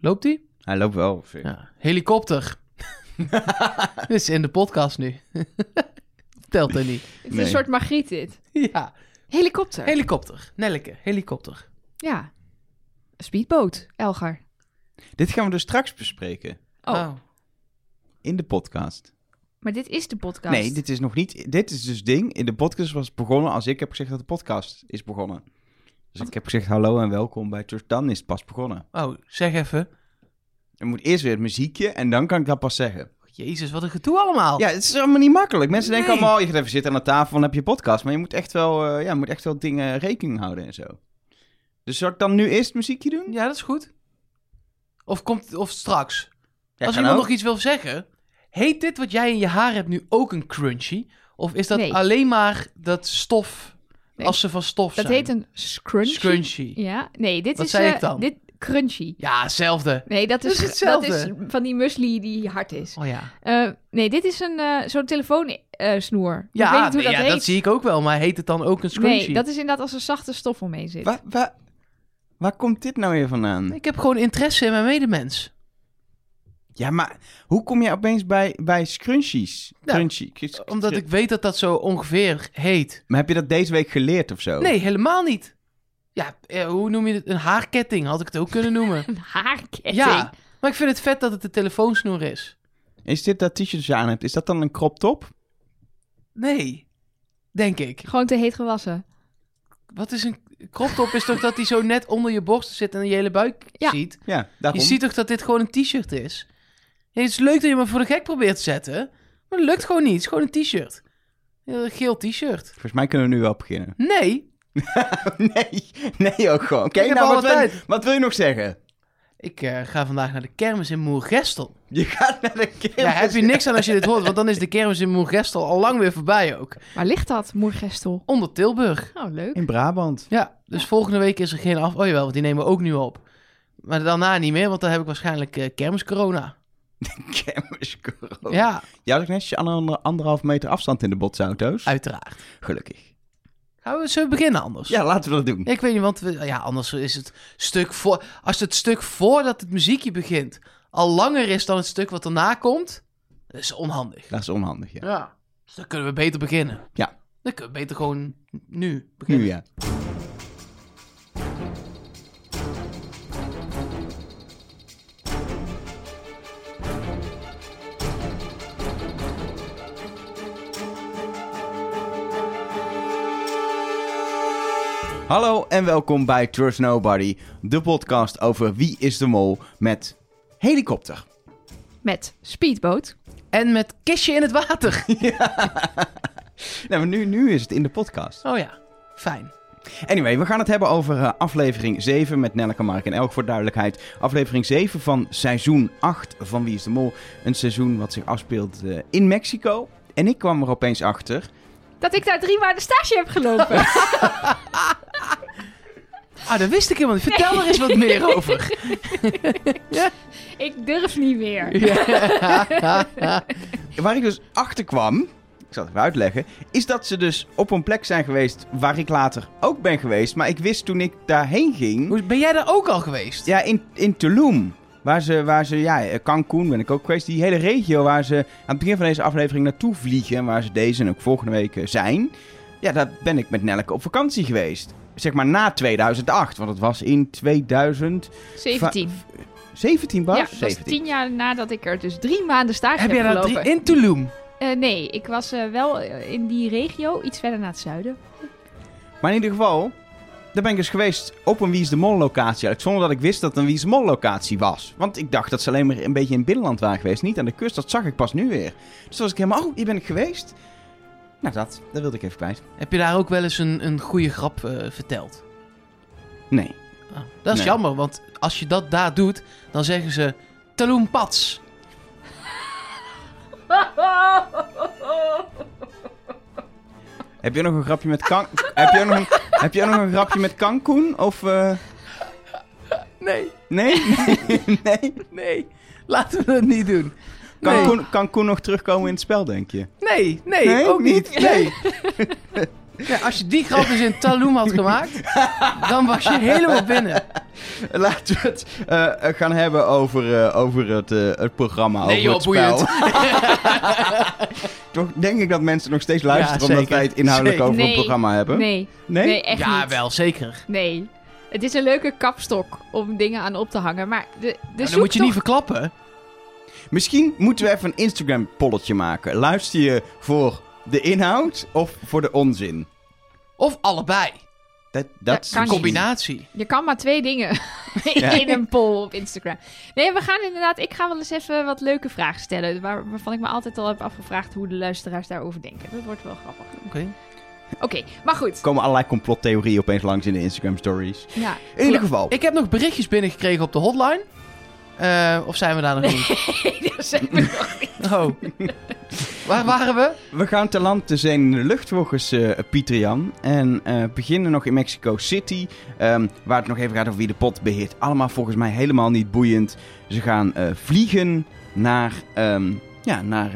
Loopt die? Hij loopt wel. Ja. Helikopter. Dit is in de podcast nu. Telt er niet. Het is Nee. een soort Margriet dit. Ja, Helikopter. helikopter. Nelleke, helikopter. ja. Speedboot, Elgar. Dit gaan we dus straks bespreken. Oh, In de podcast. maar dit is de podcast. Nee, dit is nog niet... Dit is dus ding. In de podcast was begonnen als ik heb gezegd dat de podcast is begonnen. Dus ik heb gezegd hallo en welkom bij Trust. Dan is het pas begonnen. Oh, zeg even. Er moet eerst weer het muziekje en dan kan ik dat pas zeggen. Jezus, wat een gedoe allemaal. Ja, het is allemaal niet makkelijk. Mensen denken Nee. allemaal, je gaat even zitten aan de tafel en dan heb je podcast. Maar je moet echt wel, eh, ja, je moet echt wel dingen rekening houden en zo. Dus zal ik dan nu eerst het muziekje doen? Ja, dat is goed. Of, komt, of straks. Ja, Als kan iemand ook. nog iets wil zeggen. Heet dit wat jij in je haar hebt nu ook een crunchy? Of is dat Nee. alleen maar dat stof, Nee. als ze van stof Dat zijn? heet een scrunchie. Scrunchy. Ja, nee, dit Wat is... zei eh, ik dan? Dit crunchy. Ja, hetzelfde. Nee, dat Dat is, is dat hetzelfde. is van die muesli die hard is. Oh ja. Eh, nee, dit is een eh, zo'n telefoonsnoer. ik Ja, weet niet hoe nee, dat ja heet. dat zie ik ook wel. Maar heet het dan ook een scrunchy? nee, dat is inderdaad als er zachte stof omheen zit. Waar, waar, waar komt dit nou weer vandaan? Ik heb gewoon interesse in mijn medemens. Ja, maar hoe kom je opeens bij, bij scrunchies? Ja, Crunchy. Omdat ik weet dat dat zo ongeveer heet. Maar heb je dat deze week geleerd of zo? Nee, helemaal niet. Ja, eh, hoe noem je het? Een haarketting had ik het ook kunnen noemen. Een haarketting. ja, maar ik vind het vet dat het een telefoonsnoer is. Is dit dat t-shirt dat je aan hebt, is dat dan een crop top? Nee, denk ik. Gewoon te heet gewassen. Wat is een crop top? Is toch dat die zo net onder je borst zit en je hele buik Ja. ziet? Ja, daarom. Je ziet toch dat dit gewoon een t-shirt is? Het is leuk dat je me voor de gek probeert te zetten, maar dat lukt gewoon niet. Het is gewoon een t-shirt. Een geel t-shirt. Volgens mij kunnen we nu wel beginnen. Nee, nee, nee ook gewoon. Oké, nou, wat wil, wat wil je nog zeggen? ik eh, ga vandaag naar de kermis in Moergestel. Je gaat naar de kermis. Ja, heb je niks aan als je dit hoort, want dan is de kermis in Moergestel al lang weer voorbij ook. Waar ligt dat, Moergestel? Onder Tilburg. Oh, leuk. In Brabant. Ja, dus volgende week is er geen af... Oh jawel, want die nemen we ook nu op. Maar daarna niet meer, want dan heb ik waarschijnlijk eh kermiscorona. Kermis corona. Ja, Je had ook netjes ander, anderhalf meter afstand in de botsauto's. uiteraard. Gelukkig. Gaan we zo beginnen anders? Ja, laten we dat doen. Ik weet niet, want we, ja, anders is het stuk voor... Als het stuk voordat het muziekje begint al langer is dan het stuk wat erna komt, dat is onhandig. Dat is onhandig, ja. Ja. Dus dan kunnen we beter beginnen. Ja. Dan kunnen we beter gewoon nu beginnen. Nu ja. Hallo en welkom bij Trust Nobody, de podcast over wie is de mol met helikopter. Met speedboot. En met kistje in het water. Nou, maar nu, nu is het in de podcast. Oh ja, fijn. Anyway, we gaan het hebben over eh, aflevering 7 met Nelleke, Mark en Elk voor duidelijkheid. Aflevering 7 van seizoen 8 van Wie is de Mol. Een seizoen wat zich afspeelt eh, in Mexico. En ik kwam er opeens achter. Dat ik daar drie maanden stage heb gelopen. Ah, dat wist ik helemaal niet. Vertel er eens wat meer over. ik durf niet meer. Waar ik dus achter kwam, ik zal het even uitleggen, is dat ze dus op een plek zijn geweest waar ik later ook ben geweest. Maar ik wist toen ik daarheen ging, Hoe- Ben jij daar ook al geweest? ja, in, in Tulum. Waar ze, waar ze, ja, eh, Cancun ben ik ook geweest. Die hele regio waar ze aan het begin van deze aflevering naartoe vliegen. En waar ze deze en ook volgende week eh, zijn. Ja, daar ben ik met Nelleke op vakantie geweest. Zeg maar na 2008, want het was in 2017 17. Bas? Ja, dat was 17. tien jaar nadat ik er dus drie maanden stage Heb heb, gelopen. drie in Tulum? Eh, nee, ik was wel in die regio, iets verder naar het zuiden. Maar in ieder geval, daar ben ik dus geweest op een Wie is de Mol locatie. Eigenlijk, zonder dat ik wist dat het een Wie is de Mol locatie was. Want ik dacht dat ze alleen maar een beetje in het binnenland waren geweest. Niet aan de kust, dat zag ik pas nu weer. Dus toen was ik helemaal, oh, hier ben ik geweest. Nou, dat, dat wilde ik even kwijt. Heb je daar ook wel eens een, een goede grap eh, verteld? Nee. Ah, dat is Nee. jammer, want als je dat daar doet, dan zeggen ze Tulum Pats. Heb je nog een grapje met kan... heb, je nog een... heb je nog een grapje met Cancun? Of, eh, Nee, nee? Nee? nee? nee. Laten we dat niet doen. Nee, Cancun, Cancun nog terugkomen in het spel, denk je? nee, nee, Nee? ook niet. Nee. Ja, als je die grap dus in Tulum had gemaakt, dan was je helemaal binnen. laten we het eh, gaan hebben over, eh, over het, eh, het programma. Nee, over joh, het spel. Toch denk ik dat mensen nog steeds luisteren Ja, omdat wij het inhoudelijk Zeker. over Nee. het programma hebben. Nee, Nee? nee, echt ja, niet. wel, zeker. Nee. Het is een leuke kapstok om dingen aan op te hangen. Maar de, de dan moet je niet verklappen. Misschien moeten we even een Instagram-polletje maken. Luister je voor de inhoud of voor de onzin? Of allebei. Dat, dat is Een niet. combinatie. Je kan maar twee dingen Ja. in een poll op Instagram. Nee, we gaan inderdaad... Ik ga wel eens even wat leuke vragen stellen. Waar, waarvan ik me altijd al heb afgevraagd hoe de luisteraars daarover denken. Dat wordt wel grappig. Oké. Oké, maar goed. Er komen allerlei complottheorieën opeens langs in de Instagram-stories. Ja. In ieder geval. Ik heb nog berichtjes binnengekregen op de hotline. Eh, of zijn we daar nog niet? dat zijn we nog niet. Oh. Waar waren we? We gaan te land te zijn in de lucht volgens eh, Pieter Jan. En eh, beginnen nog in Mexico City. ehm, waar het nog even gaat over wie de pot beheert. Allemaal volgens mij helemaal niet boeiend. Ze gaan eh, vliegen naar, ehm, ja, naar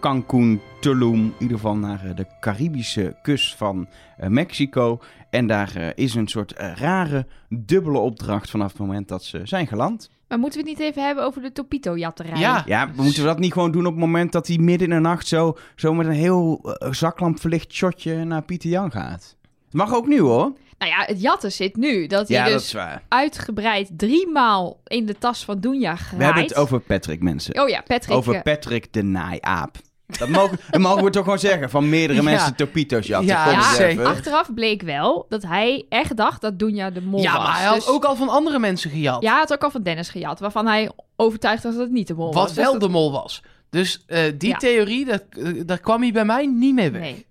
Cancun, Tulum. In ieder geval naar de Caribische kust van Mexico. En daar is een soort rare dubbele opdracht vanaf het moment dat ze zijn geland. Maar moeten we het niet even hebben over de Topito-jatterij? Ja. Ja, moeten we dat niet gewoon doen op het moment dat hij midden in de nacht zo, zo met een heel eh, zaklampverlicht shotje naar Pieter Jan gaat? Het mag ook nu hoor. Nou ja, het jatten zit nu. Dat hij Ja, dus uitgebreid drie maal in de tas van Doenja graait. We hebben het over Patrick mensen. Oh ja, Patrick. over eh, Patrick de naaiaap. Dat mogen, dat mogen we toch gewoon zeggen, van meerdere Ja. mensen topito's jatten. Ja, Kom eens even. achteraf bleek wel dat hij echt dacht dat Doenja de mol Ja, was. maar hij had Dus- ook al van andere mensen gejat. Ja, hij had ook al van Dennis gejat, waarvan hij overtuigd was dat het niet de mol was. wat Dus wel dat- de mol was. Dus eh, die Ja. theorie, dat, eh, daar kwam hij bij mij niet mee weg. Nee.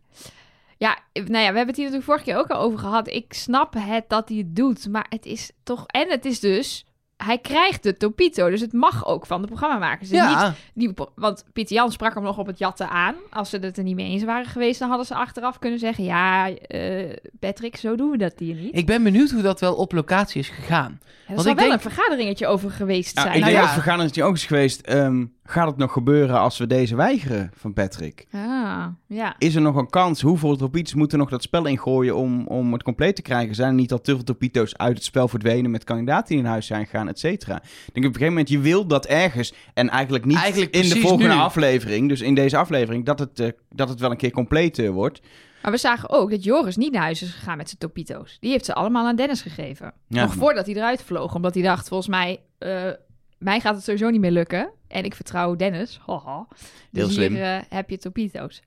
Ja, nou ja, we hebben het hier natuurlijk vorige keer ook al over gehad. Ik snap het dat hij het doet, maar het is toch... En het is dus... Hij krijgt de Topito, dus het mag ook van de programmamakers. Dus niet Ja, Die, want Pieter Jan sprak hem nog op het jatten aan. Als ze het er niet mee eens waren geweest, dan hadden ze achteraf kunnen zeggen... Ja, eh, Patrick, zo doen we dat hier niet. ik ben benieuwd hoe dat wel op locatie is gegaan. er ik wel denk- een vergaderingetje over geweest Ja, zijn. ik Nou denk ja. dat vergadering ook is geweest. ehm, gaat het nog gebeuren als we deze weigeren van Patrick? Ah, ja. Is er nog een kans? Hoeveel topitos moeten nog dat spel ingooien om, om het compleet te krijgen? Zijn er niet al te veel topito's uit het spel verdwenen met kandidaten die in huis zijn gegaan, et cetera? Ik denk op een gegeven moment, je wil dat ergens en eigenlijk niet Eigenlijk in de volgende nu. aflevering, dus in deze aflevering, dat het, eh, dat het wel een keer compleet eh, wordt. Maar we zagen ook dat Joris niet naar huis is gegaan met zijn Topito's. Die heeft ze allemaal aan Dennis gegeven. Ja. Nog voordat hij eruit vloog. Omdat hij dacht, volgens mij... eh, mij gaat het sowieso niet meer lukken. En ik vertrouw Dennis. Haha. Heel Dus slim. hier eh, heb je Topito's.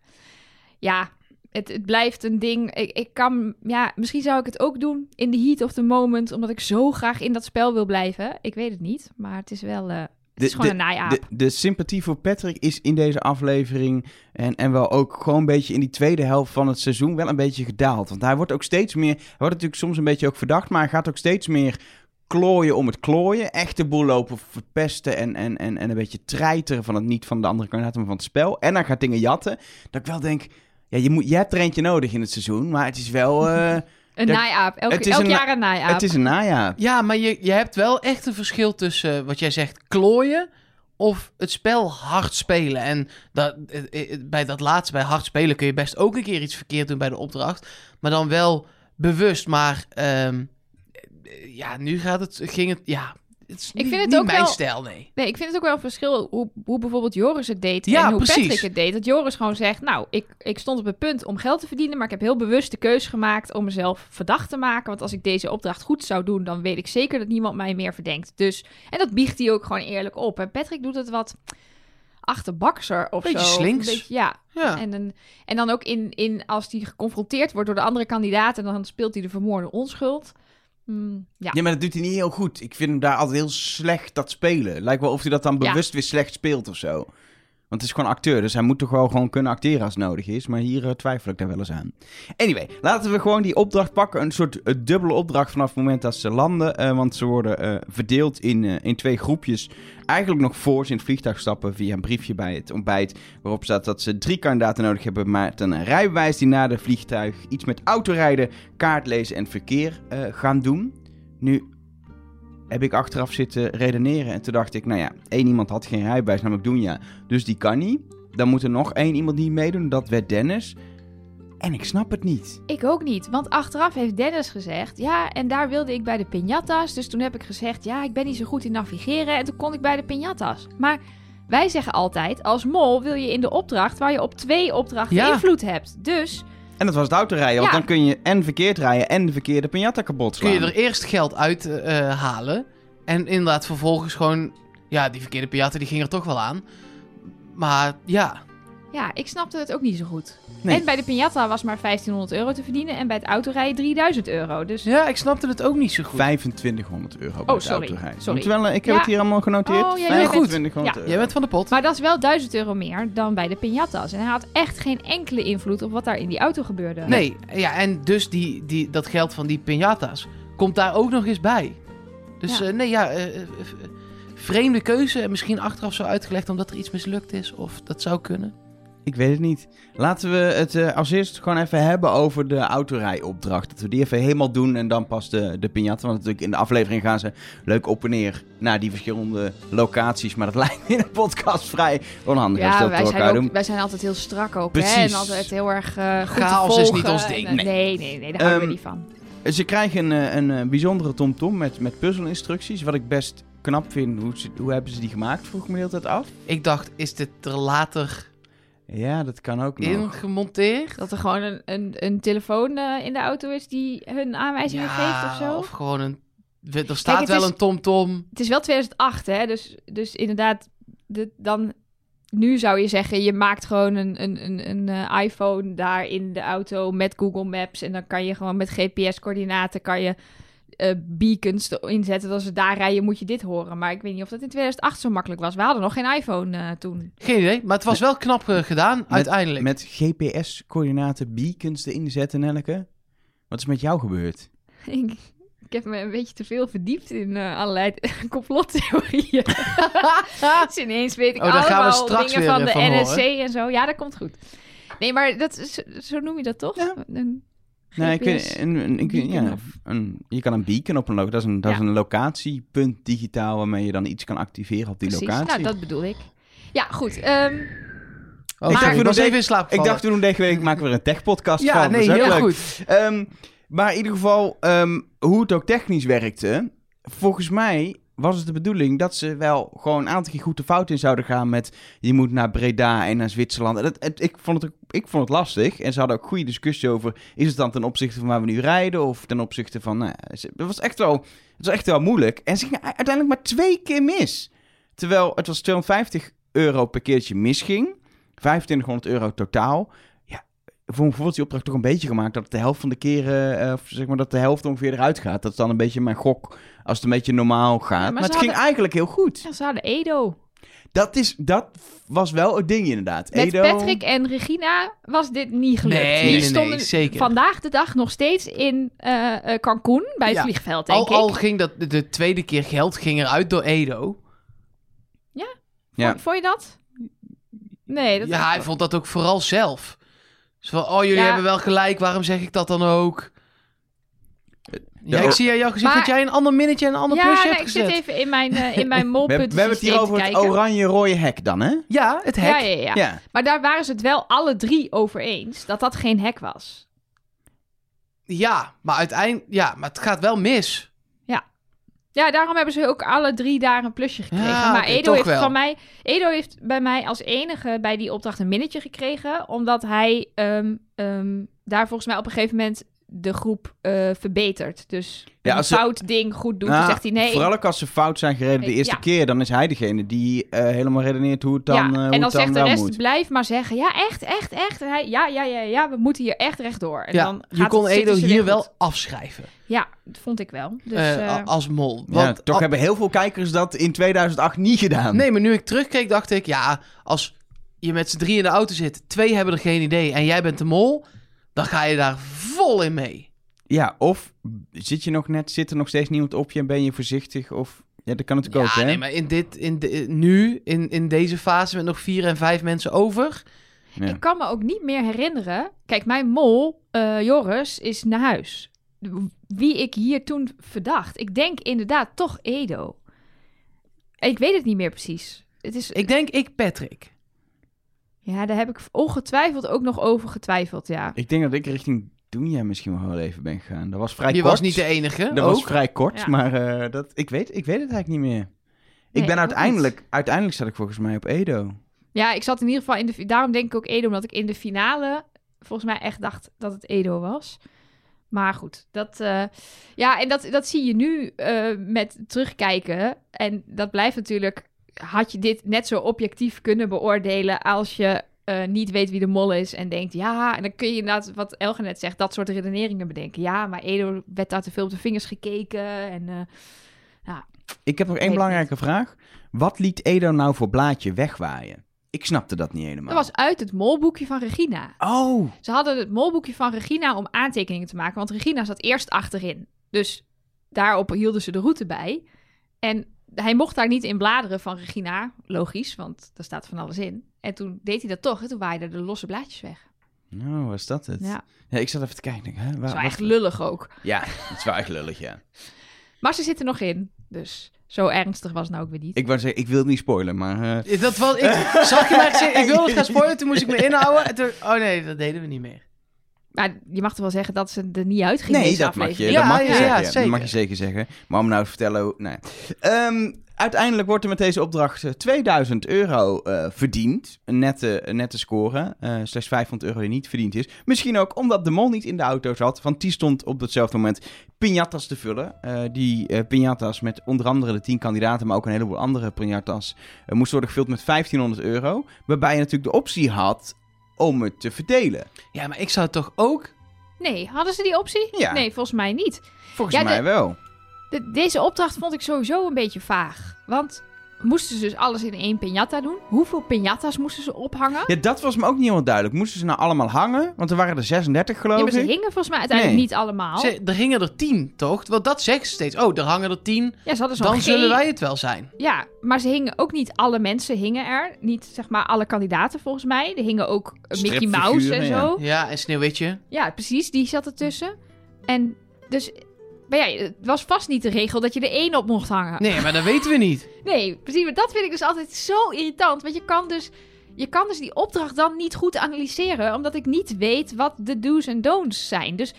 Ja, het, het blijft een ding. Ik, ik kan... Ja, misschien zou ik het ook doen in the heat of the moment. Omdat ik zo graag in dat spel wil blijven. Ik weet het niet. Maar het is wel... eh, het De- is gewoon de- een. De, de sympathie voor Patrick is in deze aflevering en, en wel ook gewoon een beetje in die tweede helft van het seizoen wel een beetje gedaald. Want hij wordt ook steeds meer, hij wordt natuurlijk soms een beetje ook verdacht, maar hij gaat ook steeds meer klooien om het klooien. Echt de boel lopen verpesten en, en, en, en een beetje treiteren van het niet van de andere kandidaten, maar van het spel. En hij gaat dingen jatten. Dat ik wel denk, ja, je, moet, je hebt er eentje nodig in het seizoen, maar het is wel... eh, een naaiaap. Elk, elk een- jaar een naaiaap. het is een najaar. Ja, maar je, je hebt wel echt een verschil tussen wat jij zegt, klooien of het spel hard spelen. En dat, eh, eh, bij dat laatste, bij hard spelen, kun je best ook een keer iets verkeerd doen bij de opdracht. Maar dan wel bewust. Maar ehm, eh, ja, nu gaat het, ging het, ja, het is niet, vind het niet ook mijn wel- stijl, nee. Nee, ik vind het ook wel een verschil hoe, hoe bijvoorbeeld Joris het deed Ja, en hoe precies. Patrick het deed. Dat Joris gewoon zegt, nou, ik, ik stond op het punt om geld te verdienen, maar ik heb heel bewust de keuze gemaakt om mezelf verdacht te maken. Want als ik deze opdracht goed zou doen, dan weet ik zeker dat niemand mij meer verdenkt. Dus, en dat biecht hij ook gewoon eerlijk op. En Patrick doet het wat achterbakser of Beetje zo. slinks. Een beetje, ja. Ja. En, dan- en dan ook in, in, als hij geconfronteerd wordt door de andere kandidaten, dan speelt hij de vermoorde onschuld. Hmm, ja. Ja, maar dat doet hij niet heel goed. Ik vind hem daar altijd heel slecht dat spelen. Lijkt wel of hij dat dan Ja. bewust weer slecht speelt of zo. Want het is gewoon acteur, dus hij moet toch wel gewoon kunnen acteren als nodig is. Maar hier eh, twijfel ik daar wel eens aan. Anyway, laten we gewoon die opdracht pakken. Een soort eh, dubbele opdracht vanaf het moment dat ze landen. eh, want ze worden verdeeld in, in twee groepjes. Eigenlijk nog voor ze in het vliegtuig stappen via een briefje bij het ontbijt. Waarop staat dat ze drie kandidaten nodig hebben met een rijbewijs die na de vliegtuig iets met autorijden, kaartlezen en verkeer gaan doen. Nu heb ik achteraf zitten redeneren en toen dacht ik, nou ja, één iemand had geen rijbewijs, namelijk Doenja. Dus die kan niet. Dan moet er nog één iemand niet meedoen, dat werd Dennis. En ik snap het niet. Ik ook niet, want achteraf heeft Dennis gezegd... ja, en daar wilde ik bij de piñatas. Dus toen heb ik gezegd, ja, ik ben niet zo goed in navigeren... en toen kon ik bij de piñatas. Maar wij zeggen altijd, als mol wil je in de opdracht... waar je op twee opdrachten Ja. invloed hebt. Dus En dat was het autorijden, want Ja. dan kun je en verkeerd rijden en de verkeerde piñata kapot Kun slaan. je er eerst geld uit eh, halen. En inderdaad vervolgens gewoon... Ja, die verkeerde piatten die ging er toch wel aan. Maar ja, ja, ik snapte het ook niet zo goed. Nee. En bij de piñata was maar 1500 euro te verdienen... en bij het autorijden 3000 euro. Dus ja, ik snapte het ook niet zo goed. 2500 euro bij Oh, het sorry. autorijden. Sorry. Terwijl, ik heb Ja. het hier allemaal genoteerd. Oh, ja, jij bent- 2500 Ja. euro. Jij bent van de pot. Maar dat is wel 1000 euro meer dan bij de piñatas. En hij had echt geen enkele invloed op wat daar in die auto gebeurde. Nee, ja, en dus die, die, dat geld van die piñata's komt daar ook nog eens bij. Dus Ja. eh, nee, ja, eh, eh, vreemde keuze. En misschien achteraf zo uitgelegd omdat er iets mislukt is. Of dat zou kunnen. Ik weet het niet. Laten we het eh, als eerst gewoon even hebben over de autorijopdracht. Dat we die even helemaal doen en dan pas de, de piñata. Want natuurlijk in de aflevering gaan ze leuk op en neer naar die verschillende locaties. Maar dat lijkt me in een podcast vrij onhandig als Ja, dat wij zijn, elkaar ook, doen. wij zijn altijd heel strak ook. Hè? Precies. En altijd heel erg eh goed Chaos te is volgen. niet ons ding. Nee, nee, nee, daar houden we Ehm, niet van. Ze krijgen een, een, eh, bijzondere tomtom met, met puzzelinstructies. Wat ik best knap vind. Hoe, ze- hoe hebben ze die gemaakt? Vroeg ik me de hele tijd af. Ik dacht, is dit er later Ja, dat kan ook nog. ingemonteerd? Dat er gewoon een, een, een telefoon eh, in de auto is die hun aanwijzingen geeft of zo. Of gewoon een... Er staat wel is- een tomtom. Het is wel 2008, hè? Dus, dus inderdaad, de, dan... Nu zou je zeggen, je maakt gewoon een, een, een, een eh, iPhone daar in de auto met Google Maps. En dan kan je gewoon met GPS-coördinaten kan je eh, beacons erin zetten. Dat als ze daar rijden, moet je dit horen. Maar ik weet niet of dat in 2008 zo makkelijk was. We hadden nog geen iPhone eh, toen. Geen idee, maar het was wel knap eh, gedaan, uiteindelijk. Met GPS-coördinaten beacons erin zetten, Nelleke. Wat is met jou gebeurd? ik, ik heb me een beetje te veel verdiept in eh, allerlei complottheorieën. dus ineens weet ik Oh, daar gaan we allemaal straks dingen weer, van de van NSC en zo. Ja, dat komt goed. Nee, maar dat is, zo noem je dat toch? Ja. Een Nee, ik weet, een, beacon ja, een, je kan een beacon op een locatie. Dat is een, dat Ja. is een locatiepunt digitaal waarmee je dan iets kan activeren op die Precies, locatie. nou dat bedoel ik. Ja, goed. ehm, Oh, Ik dacht, we ik was doen even in slaap ik dacht, we doen deze week maken we er een tech-podcast Ja, van. nee, Dat is ook heel leuk. goed. Ehm, maar in ieder geval, ehm, hoe het ook technisch werkte, volgens mij was het de bedoeling dat ze wel gewoon een aantal keer goed de fout in zouden gaan met je moet naar Breda en naar Zwitserland. Dat, ik, vond het, ik vond het lastig en ze hadden ook goede discussie over, is het dan ten opzichte van waar we nu rijden of ten opzichte van, nou, het was echt wel, het was echt wel moeilijk. En ze gingen uiteindelijk maar twee keer mis. Terwijl het was 250 euro per keertje misging, 2500 euro totaal. Voor bijvoorbeeld die opdracht toch een beetje gemaakt dat de helft van de keren, of zeg maar dat de helft ongeveer eruit gaat. Dat is dan een beetje mijn gok als het een beetje normaal gaat. maar het ging eigenlijk heel goed. ja, ze hadden Edo. Dat, is, dat was wel het ding inderdaad. Met Edo, Patrick en Regina was dit niet gelukt. Nee, Die nee, nee, stonden zeker. vandaag de dag nog steeds in eh eh, Cancun, bij het Ja, vliegveld, denk Al, ik. al ging dat de, de tweede keer geld ging eruit door Edo. Ja. Vond, vond je dat? Nee, dat Ja, hij vond dat ook vooral zelf. Zo van, oh, jullie Ja. hebben wel gelijk, waarom zeg ik dat dan ook? Ja, Ja, ik zie aan jouw gezicht maar- dat jij een ander minnetje en een ander ja, plusje nee, hebt ik zit gezet. even in mijn, eh, in mijn hebben- we hebben het hier over het oranje-rode hek dan, hè? Ja, het hek. Ja, ja, ja, Ja. Maar daar waren ze het wel alle drie over eens dat dat geen hek was. Ja, maar uiteindelijk... Ja, maar het gaat wel mis. Ja, daarom hebben ze ook alle drie daar een plusje gekregen. Ja, maar Edo heeft wel. van mij, Edo heeft bij mij als enige bij die opdracht een minnetje gekregen, omdat hij ehm, ehm, daar volgens mij op een gegeven moment de groep eh, verbetert. Dus Ja, een als ze- fout ding goed doet, Nou, dan zegt hij nee. Vooral ook als ze fout zijn gereden de Nee, eerste ja. keer, dan is hij degene die eh, helemaal redeneert hoe het dan, ja, eh, hoe en dan het dan zegt de wel rest, moet. blijf maar zeggen, ja echt, echt, echt. En hij, ja, ja, ja, ja, we moeten hier echt rechtdoor. En Ja, dan je kon Edo hier wel afschrijven. Ja, dat vond ik wel. Dus, eh, eh, als mol. Ja, Want toch al- hebben heel veel kijkers dat in 2008 niet gedaan. Nee, maar nu ik terugkeek, dacht ik... Ja, als je met z'n drie in de auto zit... Twee hebben er geen idee en jij bent de mol... Dan ga je daar vol in mee. Ja, of zit je nog net, zit er nog steeds niemand op je en ben je voorzichtig? Of, ja, dat kan natuurlijk ook, ja, hè? nee, maar in dit, in de, nu, in, in deze fase met nog vier en vijf mensen over... Ja. Ik kan me ook niet meer herinneren. Kijk, mijn mol, eh, Joris, is naar huis. Wie ik hier toen verdacht. Ik denk inderdaad toch Edo. Ik weet het niet meer precies. Het is, Ik denk ik Patrick. Ja, daar heb ik ongetwijfeld ook nog over getwijfeld, ja. Ik denk dat ik richting Doenja misschien nog wel even ben gegaan. Dat was vrij Je kort. was niet de enige. Dat ook. was vrij kort, Ja. maar eh, dat, ik, weet, ik weet het eigenlijk niet meer. Nee, ik ben uiteindelijk, uiteindelijk zat ik volgens mij op Edo. Ja, ik zat in ieder geval in de... Daarom denk ik ook Edo, omdat ik in de finale volgens mij echt dacht dat het Edo was. Maar goed, dat... eh, ja, en dat, dat zie je nu eh, met terugkijken. En dat blijft natuurlijk... Had je dit net zo objectief kunnen beoordelen als je eh, niet weet wie de mol is en denkt... Ja, en dan kun je inderdaad, wat Elge net zegt, dat soort redeneringen bedenken. Ja, maar Edo werd daar te veel op de vingers gekeken en... eh, Ik heb nog één belangrijke vraag. Wat liet Edo nou voor blaadje wegwaaien? Ik snapte dat niet helemaal. dat was uit het molboekje van Regina. Oh, Ze hadden het molboekje van Regina om aantekeningen te maken, want Regina zat eerst achterin. Dus daarop hielden ze de route bij. En hij mocht daar niet in bladeren van Regina, logisch, want daar staat van alles in. En toen deed hij dat toch en toen waaiden de losse blaadjes weg. nou was dat het? Ja, Ja, ik zat even te kijken. Hè, waar, dat is wel wat- echt lullig ook. Ja, het is wel echt lullig, ja. Maar ze zitten nog in, dus zo ernstig was het nou ook weer niet. Ik wou zeggen, ik wil het niet spoilen, maar... eh, Dat was, ik zag je mij ik wilde het gaan spoilen, toen moest ik me inhouden. En toen, oh nee, dat deden we niet meer. Maar je mag toch wel zeggen dat ze er niet uitging nee, dat mag je? Ja, dat mag je ja, zeggen. ja, Dat zeker. mag je zeker zeggen. Maar om nou te vertellen... hoe- Nee. Ehm, uiteindelijk wordt er met deze opdracht eh, 2000 euro eh, verdiend. Een nette, een nette score. Eh, slechts 500 euro die niet verdiend is. Misschien ook omdat de mol niet in de auto zat. Want die stond op hetzelfde moment piñatas te vullen. Eh, die eh piñatas met onder andere de 10 kandidaten, maar ook een heleboel andere piñatas, eh, moesten worden gevuld met 1500 euro. Waarbij je natuurlijk de optie had om het te verdelen. Ja, maar ik zou toch ook... Nee, hadden ze die optie? Ja. Nee, volgens mij niet. Volgens Ja, de- mij wel. De- deze opdracht vond ik sowieso een beetje vaag. Want moesten ze dus alles in één piñata doen? Hoeveel piñatas moesten ze ophangen? Ja, dat was me ook niet helemaal duidelijk. Moesten ze nou allemaal hangen? Want er waren er 36 geloof Ja, maar ze ik. hingen volgens mij uiteindelijk Nee. niet allemaal. Ze, er gingen er tien, toch? Want dat zeggen ze steeds. Oh, er hangen er tien. Ja, ze hadden zo'n Dan G- zullen wij het wel zijn. Ja, maar ze hingen ook niet alle mensen hingen er. Niet zeg maar alle kandidaten volgens mij. Er hingen ook eh, Mickey Mouse en zo. Ja, en Sneeuwwitje. Ja, precies. Die zat ertussen. En dus... Maar ja, het was vast niet de regel dat je er één op mocht hangen. Nee, maar dat weten we niet. Nee, precies. Maar dat vind ik dus altijd zo irritant. Want je kan dus, je kan dus die opdracht dan niet goed analyseren. Omdat ik niet weet wat de do's en don'ts zijn. Dus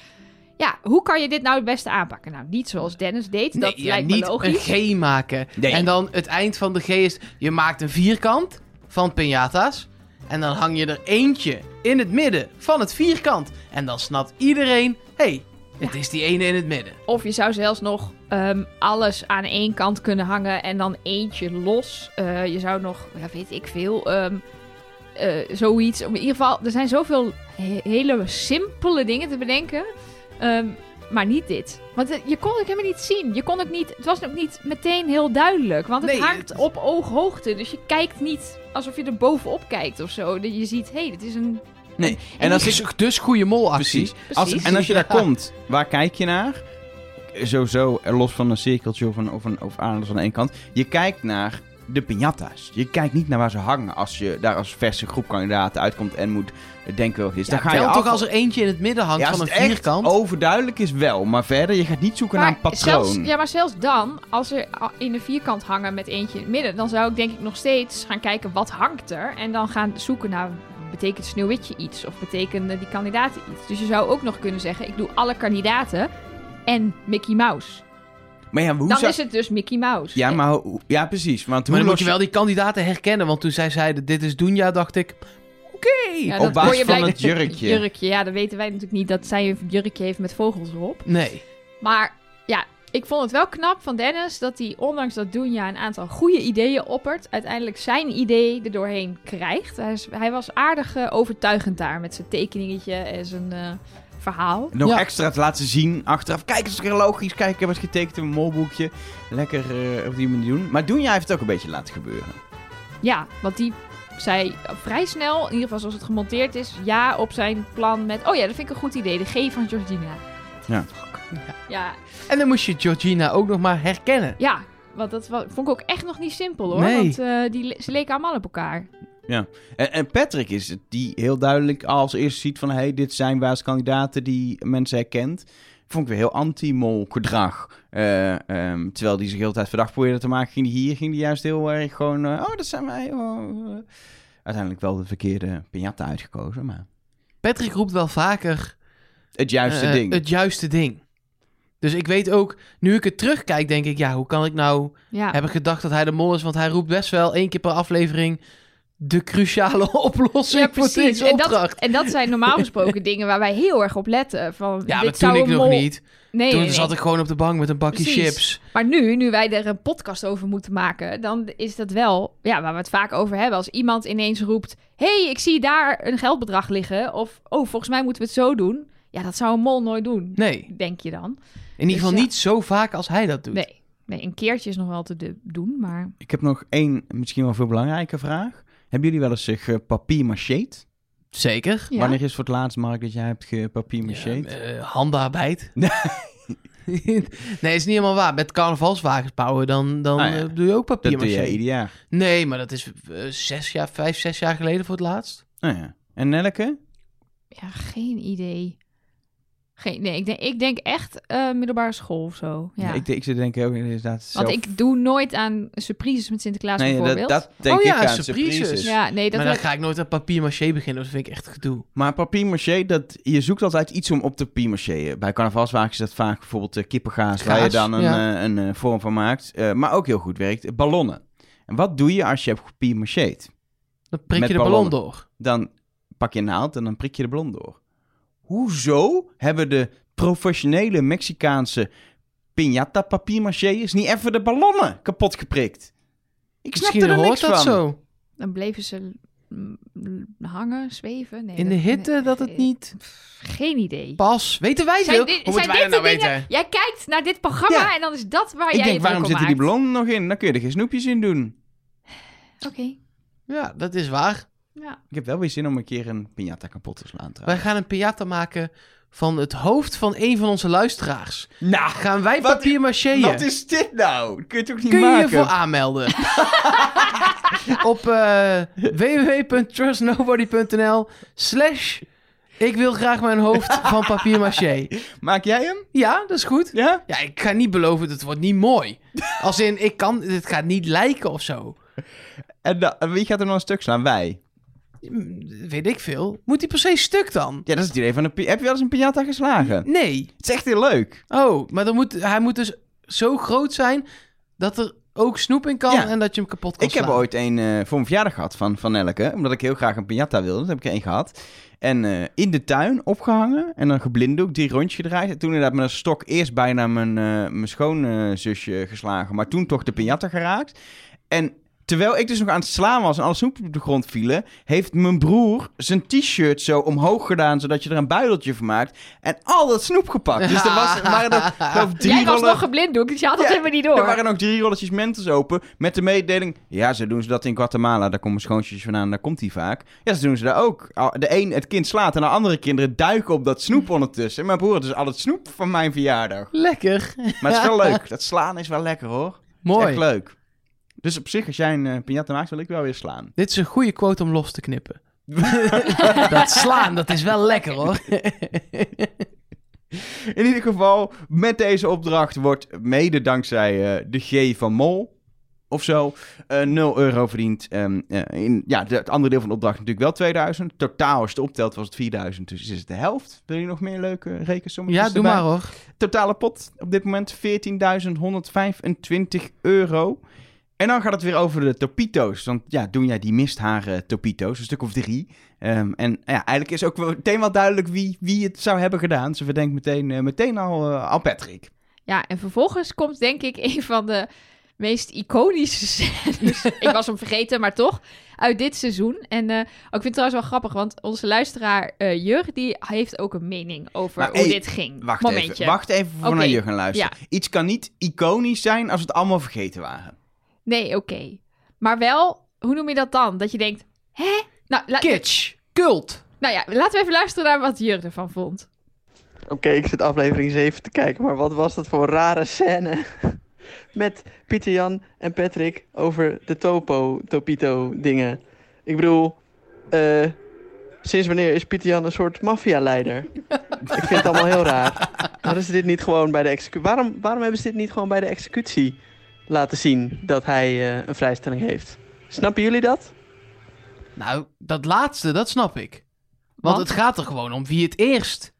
ja, hoe kan je dit nou het beste aanpakken? Nou, niet zoals Dennis deed. Dat nee, ja, lijkt me niet logisch. een G maken. Nee. En dan het eind van de G is... Je maakt een vierkant van piñata's. En dan hang je er eentje in het midden van het vierkant. En dan snapt iedereen... hey, het is die ene in het midden. Of je zou zelfs nog ehm, alles aan één kant kunnen hangen en dan eentje los. Eh, je zou nog, ja, weet ik veel, ehm, eh, zoiets. In ieder geval, er zijn zoveel he- hele simpele dingen te bedenken. Ehm, maar niet dit. Want eh, je kon het helemaal niet zien. Je kon het niet, het was ook niet meteen heel duidelijk. Want het Nee, hangt het- op ooghoogte. Dus je kijkt niet alsof je er bovenop kijkt of zo. Dat je ziet, hé, hey, dit is een... Nee. En En als Dus, dus goede molactie. Precies. Als, Precies. en als je daar Ja. komt, waar kijk je naar? Sowieso, eh, los van een cirkeltje of een, of een of aan aan één kant. Je kijkt naar de piñatas. Je kijkt niet naar waar ze hangen als je daar als verse groep kandidaten uitkomt en moet denken wat is. Ja, dan ga je wel af- toch als er eentje in het midden hangt ja, van een het echt vierkant. overduidelijk is wel, maar verder, je gaat niet zoeken naar een patroon. Zelfs, ja, maar zelfs dan, als er in een vierkant hangen met eentje in het midden, dan zou ik denk ik nog steeds gaan kijken wat hangt er. En dan gaan zoeken naar, betekent Sneeuwwitje iets? Of betekenen die kandidaten iets? Dus je zou ook nog kunnen zeggen, ik doe alle kandidaten en Mickey Mouse. Maar ja, hoe Dan zou... is het dus Mickey Mouse. Ja, maar ja, precies. Want Maar hoe dan moet je wel die kandidaten herkennen. Want toen zij zeiden, dit is Doenja, dacht ik... Oké. Ja, op basis van het jurkje. Jurkje, ja, dat weten wij natuurlijk niet dat zij een jurkje heeft met vogels erop. Nee. Maar ik vond het wel knap van Dennis dat hij, ondanks dat Doenja een aantal goede ideeën oppert, uiteindelijk zijn idee er doorheen krijgt. Hij, is- hij was aardig eh, overtuigend daar met zijn tekeningetje en zijn eh, verhaal. Nog Ja. extra te laten zien achteraf. Kijk, het is weer logisch. Kijk, ik heb het getekend in mijn molboekje. Lekker eh, op die manier doen. Maar Doenja heeft het ook een beetje laten gebeuren. Ja, want die zei vrij snel, in ieder geval zoals het gemonteerd is, ja op zijn plan met, oh ja, dat vind ik een goed idee, de G van Georgina. Ja. Ja, En dan moest je Georgina ook nog maar herkennen. ja want dat vond ik ook echt nog niet simpel hoor, Nee. want eh, die, ze leken allemaal op elkaar. En, en Patrick is het die heel duidelijk als eerste ziet van... hey, dit zijn wij als kandidaten die mensen herkent. Vond ik weer heel anti-mol gedrag. Eh, ehm, terwijl die zich de hele tijd verdacht probeerde te maken... ging die hier ging die juist heel erg gewoon... eh, oh, dat zijn wij. oh, uiteindelijk wel de verkeerde piñata uitgekozen. Maar Patrick roept wel vaker het juiste eh, ding. het juiste ding. Dus ik weet ook, nu ik het terugkijk, denk ik, ja, hoe kan ik nou Ja. hebben gedacht dat hij de mol is? Want hij roept best wel één keer per aflevering de cruciale oplossing Ja, voor precies. deze En dat, opdracht. en dat zijn normaal gesproken dingen waar wij heel erg op letten. Van, Ja, dit maar toen zou ik een nog mol- niet. Nee, toen nee, zat nee. ik gewoon op de bank met een bakje Precies. chips. Maar nu, nu wij er een podcast over moeten maken, dan is dat wel, ja, waar we het vaak over hebben. Als iemand ineens roept, hey, ik zie daar een geldbedrag liggen. Of, oh, volgens mij moeten we het zo doen. Ja, dat zou een mol nooit doen, Nee, denk je dan. in ieder geval Dus ja. niet zo vaak als hij dat doet. Nee, nee, een keertje is nog wel te doen, maar... Ik heb nog één, misschien wel veel belangrijke vraag. Hebben jullie wel eens zich uh, papier macheet? Zeker. Ja. Wanneer is voor het laatst, Mark, dat jij hebt gepapier macheet? Ja, eh, handarbeid. Nee. nee, is niet helemaal waar. Met carnavalswagens bouwen, dan, dan Ah, ja. eh, doe je ook papier dat doe je ieder jaar. Nee, maar dat is eh, zes jaar, vijf, zes jaar geleden voor het laatst. Oh ja. En Nelleke? Ja, geen idee. Geen, nee, ik denk, ik denk echt eh, middelbare school of zo. Ja. Ik, ik zit denk ik ook inderdaad zelf... Want ik doe nooit aan surprises met Sinterklaas nee, dat, bijvoorbeeld. dat denk Oh ja, ik aan surprises. surprises. ja, nee, dat maar dan ga ik nooit aan papier maché beginnen. Dat vind ik echt gedoe. Maar papier maché, dat, je zoekt altijd iets om op te papier maché. Bij carnavalswagens is dat vaak bijvoorbeeld uh, kippengaas, waar je dan een, ja. eh, een eh, vorm van maakt. Eh, maar ook heel goed werkt, ballonnen. En wat doe je als je hebt papier macheet? Dan prik Met je de ballon door. Dan pak je een naald en dan prik je de ballon door. Hoezo hebben de professionele Mexicaanse piñata papier macheers niet even de ballonnen kapot geprikt? Ik snap er hoort niks dat van. zo. Dan bleven ze hangen, zweven. Nee, In de dat- hitte nee, dat het eh, niet Geen idee. pas. Weten wij veel? dit- Hoe moeten zijn wij dat dit nou dingen- weten? Jij kijkt naar dit programma Ja. en dan is dat waar Ik jij denk, het waarom zitten die ballonnen nog in? Dan kun je er geen snoepjes in doen. Oké. Ja, dat is waar. Ja. Ik heb wel weer zin om een keer een piñata kapot te slaan Wij trouwens. gaan een piñata maken van het hoofd van een van onze luisteraars. Nou, Gaan wij papier macheën? wat is dit nou? Dat kun je toch niet Kun je maken? je voor aanmelden? Op eh www.trustnobody.nl slash ik wil graag mijn hoofd van papier maché. Maak jij hem? Ja, dat is goed. Ja? Ja, ik ga niet beloven, dat het wordt niet mooi. Als in, ik kan, het gaat niet lijken of zo. En wie gaat er nog een stuk slaan? Wij. Hm, Weet ik veel. Moet die per se stuk dan? Ja, dat is het idee van een... Heb je wel eens een piñata geslagen? Nee. Het is echt heel leuk. Oh, maar dan moet, hij moet dus zo groot zijn dat er ook snoep in kan Ja. en dat je hem kapot kan Ik heb ooit een eh, voor mijn verjaardag gehad van, van Elke. Omdat ik heel graag een piñata wilde. Dat heb ik er één gehad. En eh, in de tuin opgehangen. En dan geblinddoekt, drie rondjes gedraaid. En toen inderdaad met een stok eerst bijna mijn, eh mijn schoonzusje geslagen. Maar toen toch de piñata geraakt. En terwijl ik dus nog aan het slaan was en alle snoep op de grond vielen... heeft mijn broer zijn t-shirt zo omhoog gedaan... zodat je er een buideltje van maakt. En al dat snoep gepakt. Dus er was, waren er geloof ik, drie Jij was rollen... nog geblinddoekt, dus je had het Ja, helemaal niet door. Er waren nog drie rolletjes mentos open met de mededeling... Ja, zo doen ze dat in Guatemala. Daar komen schoontjes vandaan, daar komt hij vaak. Ja, zo doen ze daar ook. De een het kind slaat en de andere kinderen duiken op dat snoep ondertussen. En mijn broer had dus al het snoep van mijn verjaardag. Lekker. Maar het is wel leuk. Dat slaan is wel lekker hoor. Het is Mooi. echt leuk. Dus op zich, als jij een uh, piñata maakt, wil ik wel weer slaan. Dit is een goede quote om los te knippen. dat slaan, dat is wel lekker hoor. In ieder geval, met deze opdracht wordt mede dankzij eh, de G van Mol of zo, eh 0 euro verdiend. Ehm, eh, in, ja, de- het andere deel van de opdracht natuurlijk wel 2000. Totaal, als het optelt, was het 4000, dus is het de helft. Wil je nog meer leuke rekensommetjes Ja, doe erbij? maar hoor. Totale pot op dit moment 14.125 euro. En dan gaat het weer over de topito's. Want ja, doen jij die mistharen topito's, een stuk of drie. Ehm, en ja, eigenlijk is ook meteen wel duidelijk wie, wie het zou hebben gedaan. Ze verdenkt meteen, eh, meteen al, eh, al Patrick. Ja, en vervolgens komt denk ik een van de meest iconische scènes. ik was hem vergeten, maar toch. Uit dit seizoen. En oh, ik vind het trouwens wel grappig, want onze luisteraar uh, Jur, die heeft ook een mening over Maar, hoe hey, dit ging. Wacht Momentje. even, wacht even voor Oké, naar je gaan luisteren. Iets kan niet iconisch zijn als het allemaal vergeten waren. Nee, oké. Maar wel, hoe noem je dat dan? Dat je denkt, hè? Nou, la- Kitsch. Cult. nou ja, laten we even luisteren naar wat Jur ervan vond. Oké, ik zit aflevering 7 te kijken, maar wat was dat voor een rare scène? Met Pieter Jan en Patrick over de Topo, Topito dingen. Ik bedoel, eh, sinds wanneer is Pieter Jan een soort maffialeider? ik vind het allemaal heel raar. Hadden ze dit niet gewoon bij de executie... Waarom, waarom hebben ze dit niet gewoon bij de executie laten zien dat hij eh, een vrijstelling heeft? Snappen jullie dat? Nou, dat laatste, dat snap ik. Want Want? het gaat er gewoon om wie het eerst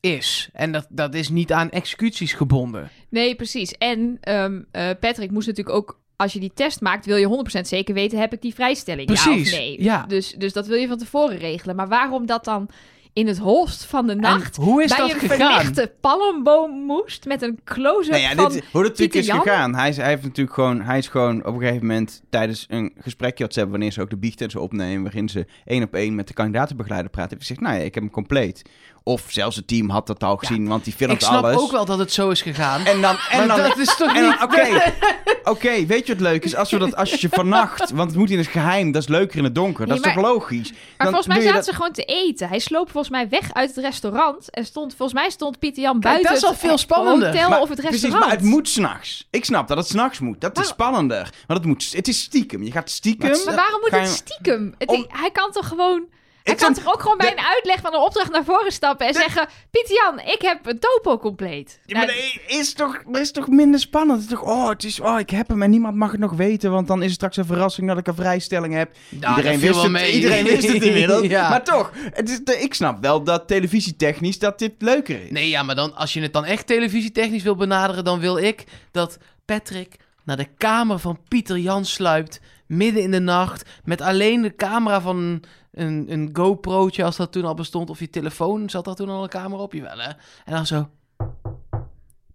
is. En dat, dat is niet aan executies gebonden. Nee, precies. En ehm, eh, Patrick moest natuurlijk ook... Als je die test maakt, wil je 100% zeker weten... heb ik die vrijstelling, Precies, ja of nee? ja. Dus, dus dat wil je van tevoren regelen. Maar waarom dat dan in het holst van de nacht... En hoe is bij dat een gegaan? verlichte palmboom moest... met een close-up Nou ja, van... dit, hoe dat natuurlijk is gegaan. Hij is, hij, heeft natuurlijk gewoon, hij is gewoon op een gegeven moment tijdens een gesprekje wat ze hebben... wanneer ze ook de biechten en zo opnemen... waarin ze één op één met de kandidatenbegeleider praten... heeft gezegd, nou ja, ik heb hem compleet. Of zelfs het team had dat al gezien, want die filmt Ik snap alles. ook wel dat het zo is gegaan. En dan, en maar dan, dat is toch niet... oké, oké, weet je wat leuk is? Als, we dat, als je vannacht, want het moet in het geheim, dat is leuker in het donker. Dat Nee, is toch logisch? Maar Dan volgens mij zaten dat- ze gewoon te eten. Hij sloop volgens mij weg uit het restaurant. En stond, volgens mij stond Pieter Jan Kijk, buiten dat is al het veel spannender. hotel Maar- of het Precies, restaurant. maar het moet s'nachts. Ik snap dat het s'nachts moet. Dat is spannender. Maar het, moet, het is stiekem. Je gaat stiekem... Maar waarom moet je- het stiekem? Het- Om- Hij kan toch gewoon... Hij Ik kan toch ook gewoon bij een uitleg van een opdracht naar voren stappen en zeggen... Pieter Jan, ik heb een topo compleet. Ja, maar dat is toch, is toch minder spannend? Het is toch, oh, het is, oh, ik heb hem en niemand mag het nog weten, want dan is het straks een verrassing dat ik een vrijstelling heb. Nou, iedereen, wist het, mee. iedereen wist het inmiddels. Ja. Maar toch, het is, de- ik snap wel dat televisietechnisch dat dit leuker is. Nee, ja, maar dan, als je het dan echt televisietechnisch wil benaderen, dan wil ik dat Patrick naar de kamer van Pieter Jan sluipt, midden in de nacht, met alleen de camera van een, een, een GoPro'tje, als dat toen al bestond, of je telefoon, zat daar toen al een camera op, jawel hè? En dan zo,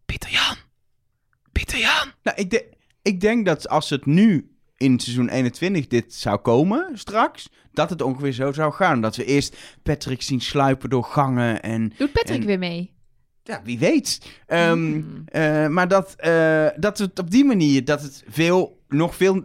Pieter Jan, Pieter Jan. Nou, ik, de- ik denk dat als het nu in seizoen 21 dit zou komen, straks, dat het ongeveer zo zou gaan. Dat we eerst Patrick zien sluipen door gangen en Doet Patrick En- weer mee? Ja, wie weet. Ehm, Hmm. eh, maar dat, eh, dat het op die manier, dat het veel, nog veel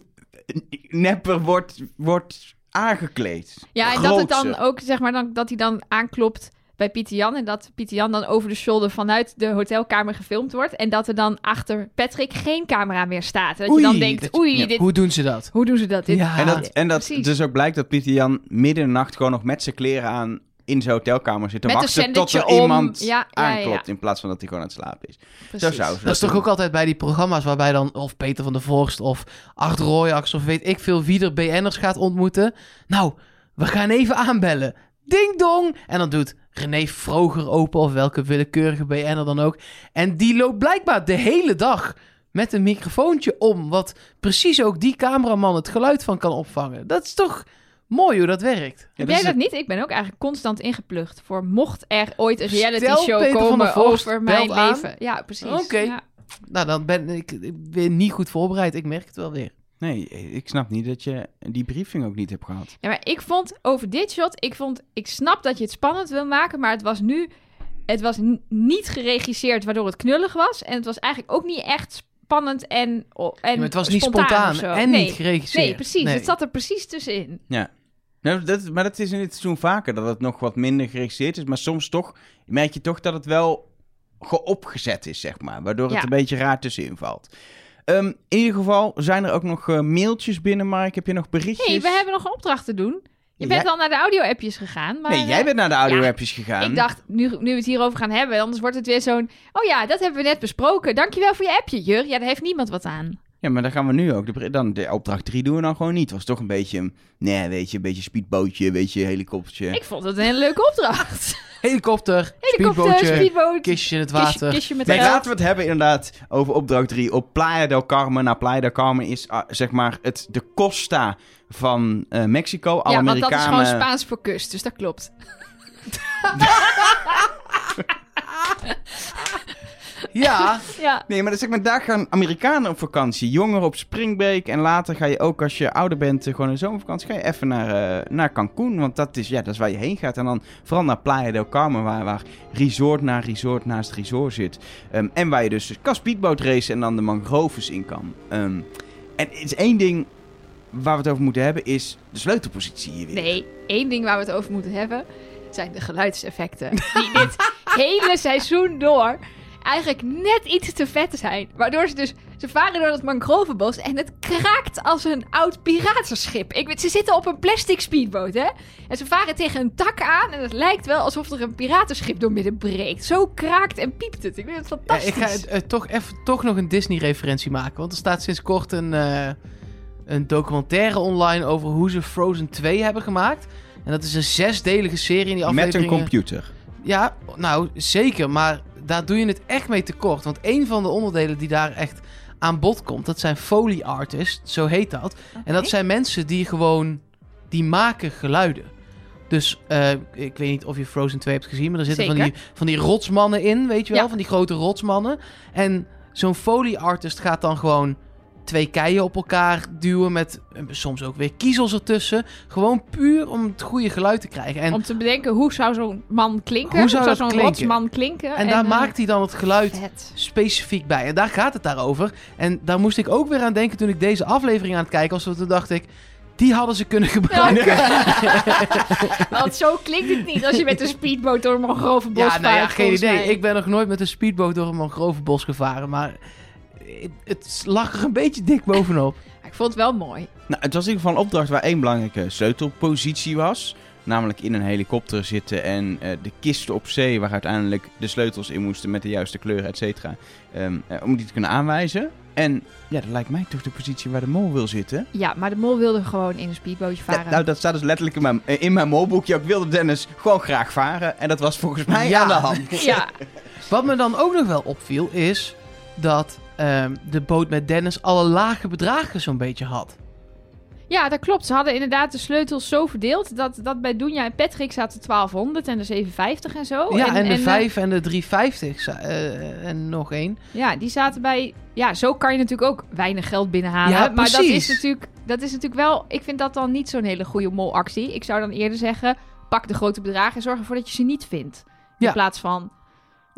nepper wordt, wordt aangekleed. Ja, en dat het dan ook, zeg maar, dan, dat hij dan aanklopt bij Pieter Jan. En dat Pieter Jan dan over de shoulder vanuit de hotelkamer gefilmd wordt. En dat er dan achter Patrick geen camera meer staat. En dat Oei, je dan denkt, dat- oei, ja, dit, hoe... Hoe doen ze dat? doen ze dat? Dit, Ja. En dat, en dat precies. dus ook blijkt dat Pieter Jan midden in de nacht gewoon nog met zijn kleren aan in zijn hotelkamer zit te Met wachten tot er om. iemand Ja, ja, ja, aanklopt. ja. In plaats van dat hij gewoon aan het slapen is. Precies. Zo zou ze Dat is toch ook altijd bij die programma's waarbij dan of Peter van der Vorst of Art Royax of weet ik veel wie er BN'ers gaat ontmoeten. Nou, we gaan even aanbellen. Ding dong! En dan doet René Vroger open of welke willekeurige BN'er dan ook. En die loopt blijkbaar de hele dag met een microfoontje om, wat precies ook die cameraman het geluid van kan opvangen. Dat is toch mooi hoe dat werkt. Ja, Heb dat jij dat niet? Ik ben ook eigenlijk constant ingeplucht voor mocht er ooit een reality Stel show Peter komen over mijn aan. leven. Ja, precies. Oké. Ja. Nou, dan ben ik, ik weer niet goed voorbereid. Ik merk het wel weer. Nee, ik snap niet dat je die briefing ook niet hebt gehad. Ja, maar ik vond over dit shot, ik vond, ik snap dat je het spannend wil maken, maar het was nu, het was niet geregisseerd waardoor het knullig was. En het was eigenlijk ook niet echt spannend en, en Ja, maar het was niet spontaan en nee. niet geregisseerd. Nee, precies. Nee. Het zat er precies tussenin. Nou, dat, maar dat is in dit seizoen vaker, dat het nog wat minder geregisseerd is. Maar soms toch, merk je toch dat het wel geopgezet is, zeg maar. Waardoor het Ja. een beetje raar tussenin valt. Ehm, in ieder geval zijn er ook nog eh, mailtjes binnen, Mark. Heb je nog berichtjes? hey, we hebben nog een opdracht te doen. Je Jij- bent al naar de audio-appjes gegaan. Maar, Nee, jij eh, bent naar de audio-appjes gegaan. Ik dacht, nu, nu we het hierover gaan hebben, anders wordt het weer zo'n... Oh ja, dat hebben we net besproken. Dankjewel voor je appje, Jur. Ja, daar heeft niemand wat aan. Ja, maar dan gaan we nu ook. De, dan, de opdracht 3 doen we dan gewoon niet. Het was toch een beetje, een- nee, weet je, een beetje speedbootje, een beetje helikoptertje. Ik vond het een hele leuke opdracht. Helikopter, Helikopter, speedbootje, speedboot, kistje in het water. kistje met Nee, laten we het hebben inderdaad over opdracht 3 op Playa del Carmen. Nou, Playa del Carmen is ah, zeg maar het, de Costa van eh, Mexico. Alle Ja, want dat is gewoon Spaans voor kust, dus dat klopt. Ja, Ja, Nee, maar, dat zeg maar daar gaan Amerikanen op vakantie. Jongeren op springbreak. En later ga je ook, als je ouder bent, eh, gewoon in zomervakantie, ga je even naar, eh, naar Cancun. Want dat is, ja, dat is waar je heen gaat. En dan vooral naar Playa del Carmen, waar, waar resort na resort naast resort zit. Ehm, en waar je dus kan speedboot racen en dan de mangroves in kan. Ehm, en het is één ding waar we het over moeten hebben, is de sleutelpositie hier weer. nee, één ding waar we het over moeten hebben, zijn de geluidseffecten. Die dit hele seizoen door eigenlijk net iets te vet zijn. Waardoor ze dus, ze varen door dat mangrovenbos en het kraakt als een oud piratenschip. Ik weet, ze zitten op een plastic speedboot, hè. En ze varen tegen een tak aan en het lijkt wel alsof er een piratenschip door midden breekt. Zo kraakt en piept het. Ik vind het Ja, fantastisch. ik ga eh, toch, even, toch nog een Disney-referentie maken. Want er staat sinds kort een, eh, een documentaire online over hoe ze Frozen 2 hebben gemaakt. En dat is een zesdelige serie in die Met een afleveringen. computer. Ja, nou zeker, maar daar doe je het echt mee tekort. Want een van de onderdelen die daar echt aan bod komt, dat zijn Foley artists, zo heet dat. En dat zijn mensen die gewoon, die maken geluiden. Dus eh, ik weet niet of je Frozen 2 hebt gezien, maar er zitten van die, van die rotsmannen in, weet je wel? Ja. Van die grote rotsmannen. En zo'n Foley artist gaat dan gewoon twee keien op elkaar duwen met soms ook weer kiezels ertussen. Gewoon puur om het goede geluid te krijgen. En Om te bedenken, hoe zou zo'n man klinken? Hoe zou zo'n rotsman klinken? En daar eh, maakt hij dan het geluid vet. specifiek bij. En daar gaat het daarover. En daar moest ik ook weer aan denken toen ik deze aflevering aan het kijken was. want Toen dacht ik, die hadden ze kunnen gebruiken. Want zo klinkt het niet als je met een speedboot door een mangrovenbos Ja, nou ja, vaart, geen volgens idee. mij. Ik ben nog nooit met een speedboot door een mangrovenbos gevaren. Maar het, lag er een beetje dik bovenop. Ik vond het wel mooi. Nou, het was in ieder geval een opdracht waar één belangrijke sleutelpositie was. Namelijk in een helikopter zitten en eh, de kisten op zee, waar uiteindelijk de sleutels in moesten met de juiste kleur, et cetera. ehm, eh, om die te kunnen aanwijzen. En ja, dat lijkt mij toch de positie waar de mol wil zitten. Ja, maar de mol wilde gewoon in een speedbootje Ja, varen. nou, dat staat dus letterlijk in mijn, eh, in mijn molboekje. Ik wilde Dennis gewoon graag varen. En dat was volgens mij Ja. aan de hand. Ja, Wat me dan ook nog wel opviel is dat ehm, de boot met Dennis alle lage bedragen zo'n beetje had. ja, dat klopt. Ze hadden inderdaad de sleutels zo verdeeld dat, dat bij Doenja en Patrick zaten 1200 en de 750 en zo. ja, en, de eh, 5 en de 350 za- eh, en nog één. Ja, die zaten bij. Ja, zo kan je natuurlijk ook weinig geld binnenhalen. Ja, maar dat is, natuurlijk, dat is natuurlijk wel. Ik vind dat dan niet zo'n hele goede molactie. Ik zou dan eerder zeggen: pak de grote bedragen en zorg ervoor dat je ze niet vindt. In Ja. plaats van.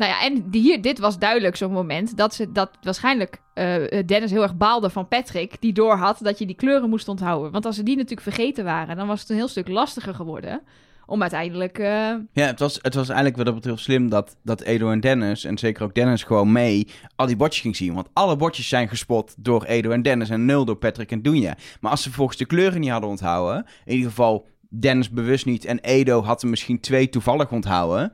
Nou ja, en hier, dit was duidelijk zo'n moment dat ze dat waarschijnlijk eh, Dennis heel erg baalde van Patrick, die doorhad dat je die kleuren moest onthouden. Want als ze die natuurlijk vergeten waren, dan was het een heel stuk lastiger geworden om uiteindelijk. eh, Ja, het was, het was eigenlijk wat dat betreft slim dat, dat Edo en Dennis, en zeker ook Dennis, gewoon mee al die bordjes ging zien. Want alle bordjes zijn gespot door Edo en Dennis en nul door Patrick en Dunja. Maar als ze volgens de kleuren niet hadden onthouden, in ieder geval Dennis bewust niet en Edo had er misschien twee toevallig onthouden,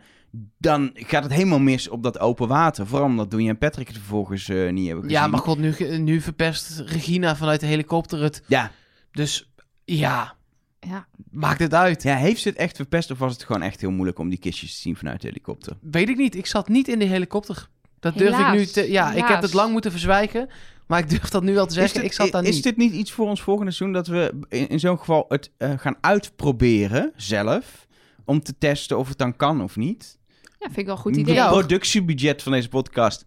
dan gaat het helemaal mis op dat open water. Vooral omdat Dunja en Patrick het vervolgens eh, niet hebben gezien. Ja, maar god, nu, nu verpest Regina vanuit de helikopter het. Ja. Dus ja, ja, maakt het uit. ja, heeft ze het echt verpest of was het gewoon echt heel moeilijk om die kistjes te zien vanuit de helikopter? Weet ik niet. Ik zat niet in de helikopter. Dat durf ik nu te... Ja, ik heb het lang moeten verzwijgen. Maar ik durf dat nu wel te zeggen. Is dit, ik zat daar is niet. dit niet iets voor ons volgende seizoen dat we in, in zo'n geval het eh, gaan uitproberen zelf? Om te testen of het dan kan of niet? Ja, vind ik wel een goed Het idee. Hoor. productiebudget van deze podcast.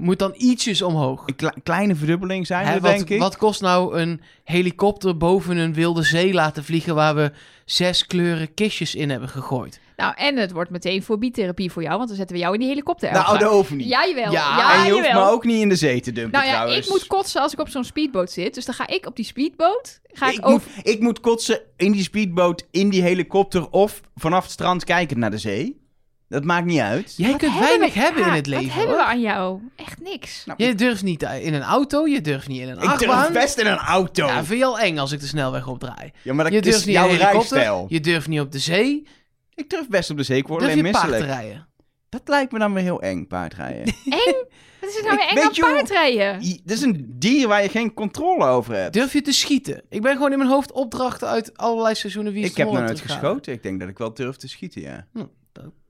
Moet dan ietsjes omhoog. Een kle- kleine verdubbeling zijn Hè, we, wat, denk ik. wat kost nou een helikopter boven een wilde zee laten vliegen... waar we zes kleuren kistjes in hebben gegooid? Nou, en het wordt meteen fobietherapie voor jou, want dan zetten we jou in die helikopter. nou, Elga. dat hoeft niet. Ja, jawel. Ja, Ja, en je hoeft jawel. me ook niet in de zee te dumpen Nou ja, trouwens. ik moet kotsen als ik op zo'n speedboot zit. Dus dan ga ik op die speedboot. Ga ik, ik, over... moet, ik moet kotsen in die speedboot, in die helikopter of vanaf het strand kijken naar de zee. Dat maakt niet uit. Jij Wat kunt hebben weinig we- hebben ja, in het leven, Wat hebben hoor. we aan jou? Echt niks. Nou, Je durft niet eh, in een auto, je durft niet in een ik durf achtbaan. best in een auto. Ja, Ja, vind je al eng als ik de snelweg opdraai. maar dat Je is durft niet in jouw rijstijl. je durft niet op de zee, Ik durf best op de zee, ik word durf alleen je paard te misselijk. rijden. Dat lijkt me dan weer heel eng, paardrijden. Eng? Wat is er nou weer eng weet aan je paardrijden? Dat is een dier waar je geen controle over hebt. Durf je te schieten? Ik ben gewoon in mijn hoofd opdrachten uit allerlei seizoenen wie is Ik heb nog aan nooit het geschoten. Ik denk dat ik wel durf te schieten, ja.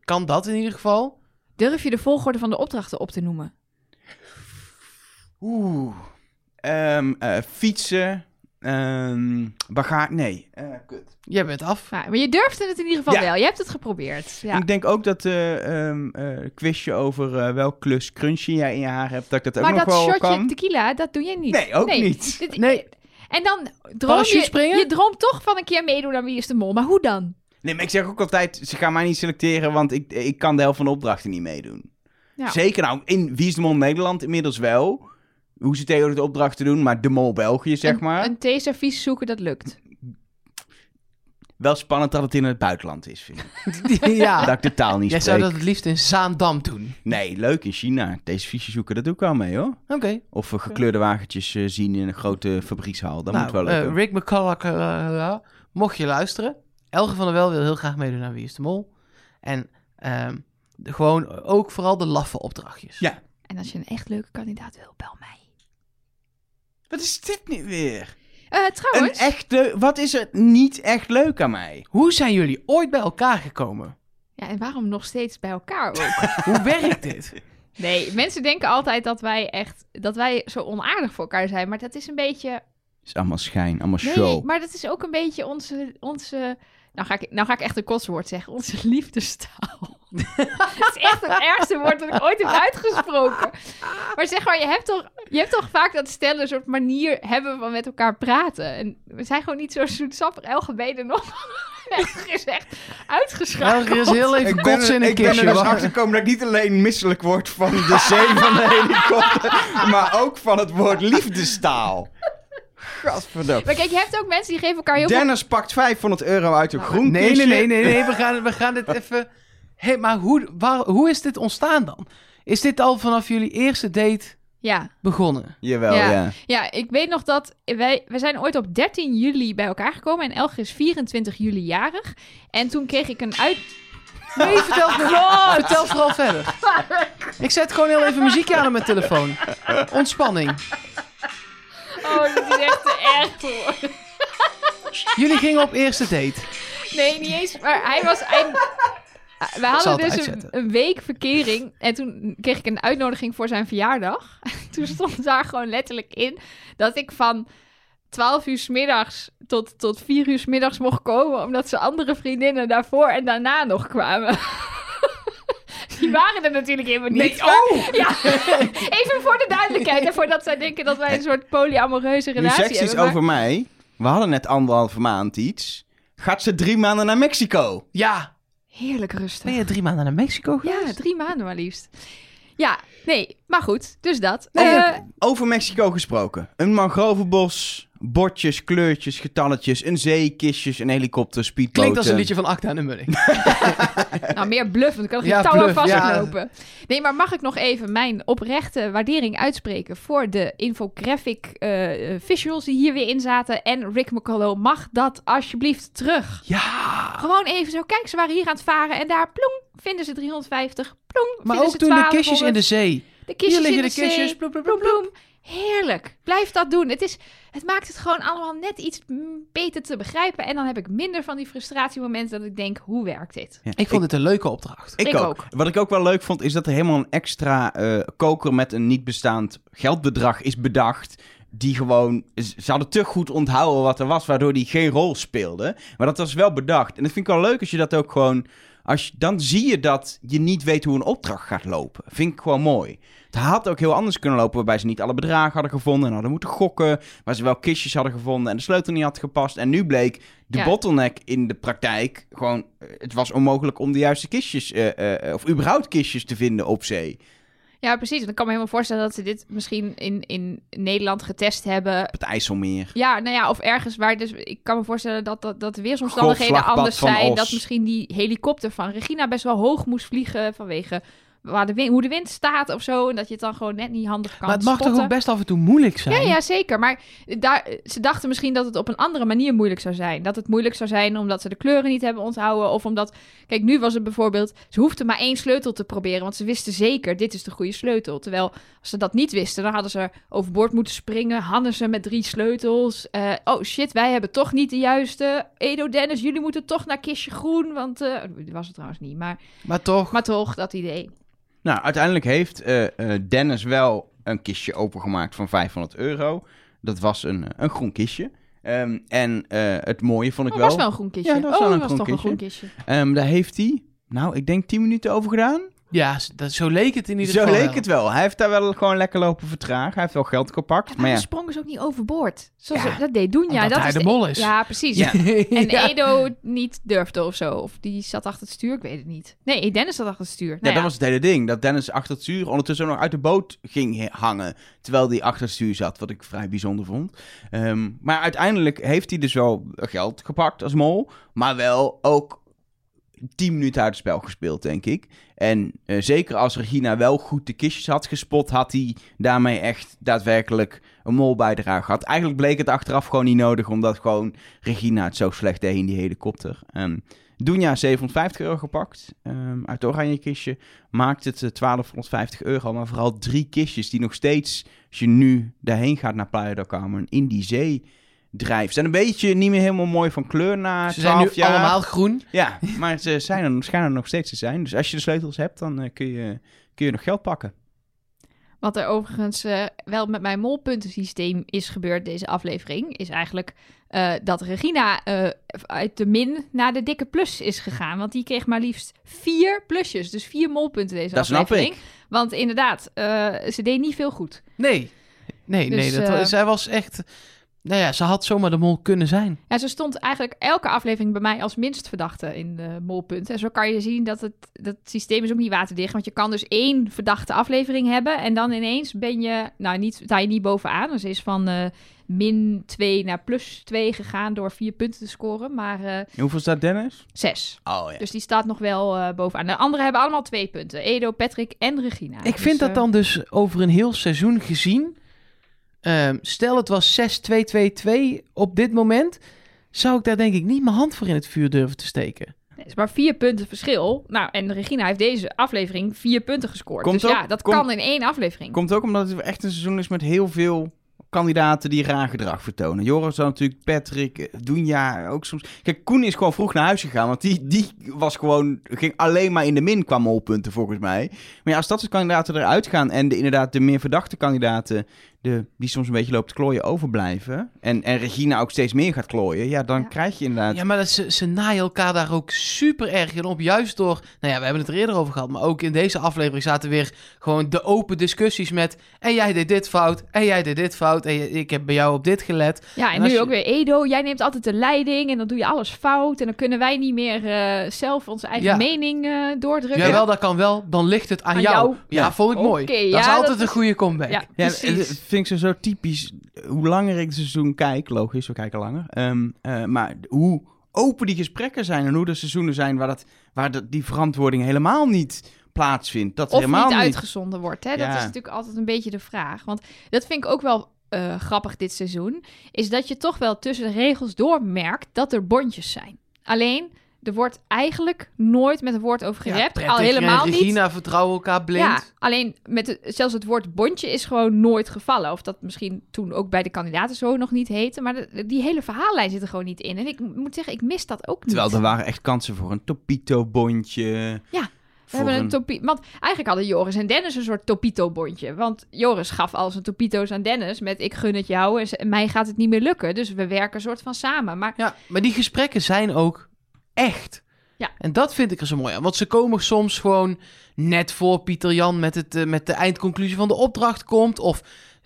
Kan dat in ieder geval? Durf je de volgorde van de opdrachten op te noemen? Oeh. Ehm, eh, fietsen. Ehm bagage. Nee. eh, kut. Jij bent af. Nou, maar je durfde het in ieder geval Ja. wel. Je hebt het geprobeerd. Ja. Ik denk ook dat eh ehm eh, quizje over eh welk klus crunchie jij in je haar hebt, dat ik dat ook maar nog dat wel shotje kan. tequila, dat doe je niet. Nee, ook niet. Dit- Nee. En dan droom je, je droomt toch van een keer meedoen aan Wie is de Mol. Maar hoe dan? Nee, maar ik zeg ook altijd, ze gaan mij niet selecteren, want ik, ik kan de helft van de opdrachten niet meedoen. Ja. Zeker nou, in Wie is de Mol Nederland inmiddels wel. Hoe ze tegen de opdrachten doen, maar de Mol België, zeg Een- maar. Een theeservies zoeken, dat lukt. Wel spannend dat het in het buitenland is, vind ik. ja. Dat ik de taal niet Jij spreek. zou dat het liefst in Zaandam doen. Nee, leuk in China. Deze zoeken, dat doe ik wel mee hoor. Oké. Of we gekleurde wagentjes eh, zien in een grote fabriekshal. Dat Nou, moet wel eh, lukken. Rick McCulloch, eh, mocht je luisteren. Elge van der Wel wil heel graag meedoen aan Wie is de Mol. En ehm, de- gewoon ook vooral de laffe opdrachtjes. Ja. En als je een echt leuke kandidaat wil, bel mij. Wat is dit nu weer? Eh, Een trouwens, echt leuk... Wat is er niet echt leuk aan mij? Hoe zijn jullie ooit bij elkaar gekomen? ja, en waarom nog steeds bij elkaar ook? Hoe werkt dit? Nee, mensen denken altijd dat wij echt, dat wij zo onaardig voor elkaar zijn. Maar dat is een beetje, Het is allemaal schijn, allemaal nee, show. maar dat is ook een beetje onze, onze, nou ga ik, nou ga ik echt een kostwoord zeggen, onze liefdestaal. Het is echt het ergste woord dat ik ooit heb uitgesproken. Maar zeg maar, je hebt toch, je hebt toch vaak dat stellen een soort manier hebben van met elkaar praten. En we zijn gewoon niet zo zoetsappig. Er nog. Elge is echt uitgeschakeld. Elger is heel even Ik ben, in een ik ben er dus achter gekomen dat ik niet alleen misselijk word van de zee van de helikopter, maar ook van het woord liefdestaal. Gadverdamme. Maar kijk, je hebt ook mensen die geven elkaar heel veel... Dennis pakt 500 euro uit een Nou, groen Nee, nee, nee, nee, nee. We gaan, we gaan dit even... Hé, maar hoe, waar, hoe is dit ontstaan dan? Is dit al vanaf jullie eerste date Ja, begonnen? Jawel, Ja. ja. Ja, ik weet nog dat wij, we zijn ooit op 13 juli bij elkaar gekomen en Elger is 24 juli jarig. En toen kreeg ik een uit... Nee, vertel, vooral, vertel vooral verder. Ik zet gewoon heel even muziekje aan op mijn telefoon. Ontspanning. Dat is echt te erg. Jullie gingen op eerste date. Nee, niet eens. Maar hij was... Hij... We hadden het dus een, een week verkering en toen kreeg ik een uitnodiging voor zijn verjaardag. toen stond daar gewoon letterlijk in dat ik van 12 uur 's middags tot, tot 4 uur 's middags mocht komen, omdat ze andere vriendinnen daarvoor en daarna nog kwamen. Die waren er natuurlijk helemaal niet. maar- oh! Ja, even voor de duidelijkheid en voordat zij denken dat wij een soort polyamoreuze relatie hebben. maar- over mij. We hadden net anderhalve maand iets. Gaat ze drie maanden naar Mexico? Ja. Heerlijk rustig. Ben je drie maanden naar Mexico geweest? Ja, drie maanden maar liefst. Ja, nee, maar goed, dus dat. Nee, Eh, Over Mexico gesproken. Een mangrovenbos, bordjes, kleurtjes, getalletjes, een zee, kistjes, een helikopter, speedboten. Klinkt als een liedje van Acta en de Munnik. nou, meer bluff, want ik kan er Ja, geen touw aan bluff, ja. Nee, maar mag ik nog even mijn oprechte waardering uitspreken voor de infographic eh, visuals die hier weer in zaten. En Rick McCullough, mag dat alsjeblieft terug? Ja. Gewoon even zo, kijk, ze waren hier aan het varen en daar, plong, vinden ze 350, plong, Maar ook ze toen de 1200. kistjes in de zee. De kistjes Hier liggen in de de kistjes. bloem. Heerlijk. Blijf dat doen. Het, is, het maakt het gewoon allemaal net iets beter te begrijpen. En dan heb ik minder van die frustratiemomenten dat ik denk, hoe werkt dit? Ja, Ik vond het een leuke opdracht. Ik, Ik ook. ook. Wat ik ook wel leuk vond, is dat er helemaal een extra eh, koker met een niet bestaand geldbedrag is bedacht. Die gewoon, ze hadden te goed onthouden wat er was, waardoor die geen rol speelde. Maar dat was wel bedacht. En dat vind ik wel leuk als je dat ook gewoon, als dan zie je dat je niet weet hoe een opdracht gaat lopen. Vind ik gewoon mooi. Het had ook heel anders kunnen lopen, waarbij ze niet alle bedragen hadden gevonden en hadden moeten gokken. Waar ze wel kistjes hadden gevonden en de sleutel niet had gepast. En nu bleek de Ja. bottleneck in de praktijk gewoon, eh, het was onmogelijk om de juiste kistjes, eh, eh, of überhaupt kistjes te vinden op zee. Ja, precies. Ik kan me helemaal voorstellen dat ze dit misschien in, in Nederland getest hebben. Op het IJsselmeer. Ja, nou ja, of ergens waar dus... Ik kan me voorstellen dat, dat, dat de weersomstandigheden anders zijn. Dat misschien die helikopter van Regina best wel hoog moest vliegen vanwege waar de wind, hoe de wind staat of zo. En dat je het dan gewoon net niet handig kan Maar het mag spotten. toch ook best af en toe moeilijk zijn? Ja, ja, zeker. Maar daar, ze dachten misschien dat het op een andere manier moeilijk zou zijn. Dat het moeilijk zou zijn omdat ze de kleuren niet hebben onthouden. Of omdat... Kijk, nu was het bijvoorbeeld... Ze hoefden maar één sleutel te proberen. Want ze wisten zeker, dit is de goede sleutel. Terwijl als ze dat niet wisten, dan hadden ze overboord moeten springen. Hadden ze met drie sleutels. Eh, oh shit, wij hebben toch niet de juiste. Edo Dennis, jullie moeten toch naar kistje groen. Want... die was het trouwens niet, maar, Maar toch. maar toch, dat idee. Nou, uiteindelijk heeft eh, eh, Dennis wel een kistje opengemaakt van 500 euro. Dat was een, eh, een groen kistje. Ehm, en het mooie vond ik Oh, wel... was wel een groen kistje. Ja, dat was oh, wel een was groen toch een kistje. groen kistje. Ehm, daar heeft hij, nou, ik denk 10 minuten over gedaan. Ja, dat, zo leek het in ieder Zo geval leek wel. het wel. Hij heeft daar wel gewoon lekker lopen vertragen. Hij heeft wel geld gepakt. Ja, maar maar ja, de sprong is ook niet overboord. Zoals Ja, dat deed Doenja. omdat dat hij is de mol is. Ja, precies. Ja. En Ja. Edo niet durfde of zo. Of die zat achter het stuur, ik weet het niet. Nee, Dennis zat achter het stuur. ja, Nou dat was het hele ding. Dat Dennis achter het stuur ondertussen nog uit de boot ging hangen. Terwijl hij achter het stuur zat. Wat ik vrij bijzonder vond. Ehm, maar uiteindelijk heeft hij dus wel geld gepakt als mol. Maar wel ook 10 minuten uit het spel gespeeld, denk ik. En eh, zeker als Regina wel goed de kistjes had gespot, had hij daarmee echt daadwerkelijk een molbijdrage gehad. Eigenlijk bleek het achteraf gewoon niet nodig, omdat gewoon Regina het zo slecht deed in die helikopter. Um, Doenja 750 euro gepakt ehm, uit oranje kistje. Maakt het eh, 1250 euro, maar vooral drie kistjes die nog steeds, als je nu daarheen gaat naar Playa del Carmen, in die zee drijven. Ze zijn een beetje niet meer helemaal mooi van kleur na Ze zijn 12 nu jaar. allemaal groen. Ja, maar ze zijn er, schijnen er nog steeds te zijn. Dus als je de sleutels hebt, dan eh, kun, je, kun je nog geld pakken. Wat er overigens eh, wel met mijn molpuntensysteem is gebeurd deze aflevering, is eigenlijk eh, dat Regina eh, uit de min naar de dikke plus is gegaan. Want die kreeg maar liefst vier plusjes, dus vier molpunten deze Dat snap aflevering. ik. Want inderdaad, eh, ze deed niet veel goed. Nee. Nee, Dus, nee. Dat, eh, was- zij was echt... Nou ja, ze had zomaar de mol kunnen zijn. Ja, ze stond eigenlijk elke aflevering bij mij als minst verdachte in de molpunten. En zo kan je zien dat het, dat systeem is ook niet waterdicht. Want je kan dus één verdachte aflevering hebben. En dan ineens ben je, nou, niet, sta je niet bovenaan. Dus ze is van eh, min 2 naar plus 2 gegaan door vier punten te scoren. Maar eh hoeveel staat Dennis? zes. Oh ja. Dus die staat nog wel eh, bovenaan. De anderen hebben allemaal twee punten. Edo, Patrick en Regina. Ik vind Dus, dat dan dus over een heel seizoen gezien. Ehm, stel het was 6-2-2-2 op dit moment. Zou ik daar denk ik niet mijn hand voor in het vuur durven te steken. Het is maar vier punten verschil. Nou, en Regina heeft deze aflevering vier punten gescoord. Komt dus ook- ja, dat komt- kan in één aflevering. Komt ook omdat het echt een seizoen is met heel veel kandidaten die raar gedrag vertonen. Joris dan natuurlijk, Patrick, Dunja ook soms. Kijk, Koen is gewoon vroeg naar huis gegaan, want die, die was gewoon, ging alleen maar in de min qua molpunten volgens mij. Maar ja, als dat soort kandidaten eruit gaan en de, inderdaad de meer verdachte kandidaten, de, die soms een beetje loopt te klooien, overblijven. En, en Regina ook steeds meer gaat klooien, ja, dan Ja. krijg je inderdaad... Ja, maar dat ze, ze naaien elkaar daar ook super erg in op. Juist door, nou ja, we hebben het er eerder over gehad. Maar ook in deze aflevering zaten weer gewoon de open discussies met... En jij deed dit fout, en jij deed dit fout, en je- ik heb bij jou op dit gelet. Ja, en, nu je- ook weer Edo. Jij neemt altijd de leiding en dan doe je alles fout. En dan kunnen wij niet meer eh, zelf onze eigen Ja. mening eh, doordrukken. Jawel, dat kan wel. Dan ligt het aan, Aan jou. jou. Ja, Ja. vond ik mooi. Dat is altijd dat een goede comeback. Ja, Ja, precies. Vind ik zo, zo typisch. Hoe langer ik het seizoen kijk, logisch, we kijken langer. Ehm, eh, maar hoe open die gesprekken zijn en hoe de seizoenen zijn waar, dat, waar dat, die verantwoording helemaal niet plaatsvindt. Dat of helemaal niet niet. uitgezonden wordt. Hè? Dat is natuurlijk altijd een beetje de vraag. Want dat vind ik ook wel eh, grappig dit seizoen. Is dat je toch wel tussen de regels doormerkt dat er bondjes zijn. Alleen, er wordt eigenlijk nooit met een woord over Ja, gerept. Patrick al helemaal en niet. Regina vertrouwen elkaar blind. Ja, alleen met zelfs het woord bondje is gewoon nooit gevallen. Of dat misschien toen ook bij de kandidaten zo nog niet heette. Maar de- die hele verhaallijn zit er gewoon niet in. En ik moet zeggen, ik mis dat ook niet. Terwijl er waren echt kansen voor een Topito-bondje. Ja, We hebben een topi... Want eigenlijk hadden Joris en Dennis een soort Topito-bondje. Want Joris gaf al zijn Topito's aan Dennis met ik gun het jou en mij gaat het niet meer lukken. Dus we werken een soort van samen. Maar Ja, maar die gesprekken zijn ook echt. Ja. En dat vind ik er zo mooi aan. Want ze komen soms gewoon net voor Pieter Jan met, het, eh, met de eindconclusie van de opdracht komt. Of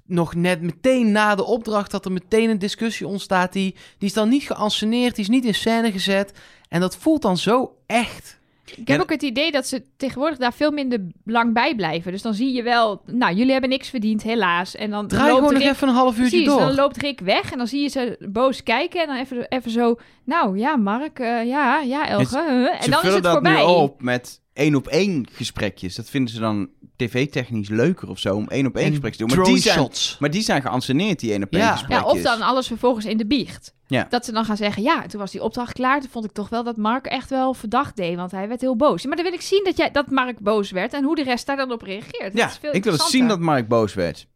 nog net meteen na de opdracht dat er meteen een discussie ontstaat. Die, die is dan niet geanceneerd, die is niet in scène gezet. En dat voelt dan zo echt. Ik heb Ja, ook het idee dat ze tegenwoordig daar veel minder lang bij blijven. Dus dan zie je wel, nou, jullie hebben niks verdiend, helaas. En dan Draai loopt gewoon nog even een half uurtje Precies, door. dan loopt Rick weg en dan zie je ze boos kijken. En dan even, even zo, nou ja, Mark, eh, ja, ja, Elge. huh? En dan is vullen het dat voorbij. nu op met één op één gesprekjes. Dat vinden ze dan tv-technisch leuker of zo om één op één En gesprekken te doen. Maar die, zijn, shots. maar die zijn geanceneerd, die één op één Ja. Ja, gesprekjes. of dan alles vervolgens in de biecht. Ja. Dat ze dan gaan zeggen, ja, toen was die opdracht klaar. Toen vond ik toch wel dat Mark echt wel verdacht deed, want hij werd heel boos. Maar dan wil ik zien dat, jij, dat Mark boos werd en hoe de rest daar dan op reageert. Dat Ja, is veel ik wil zien dat. Mark boos werd.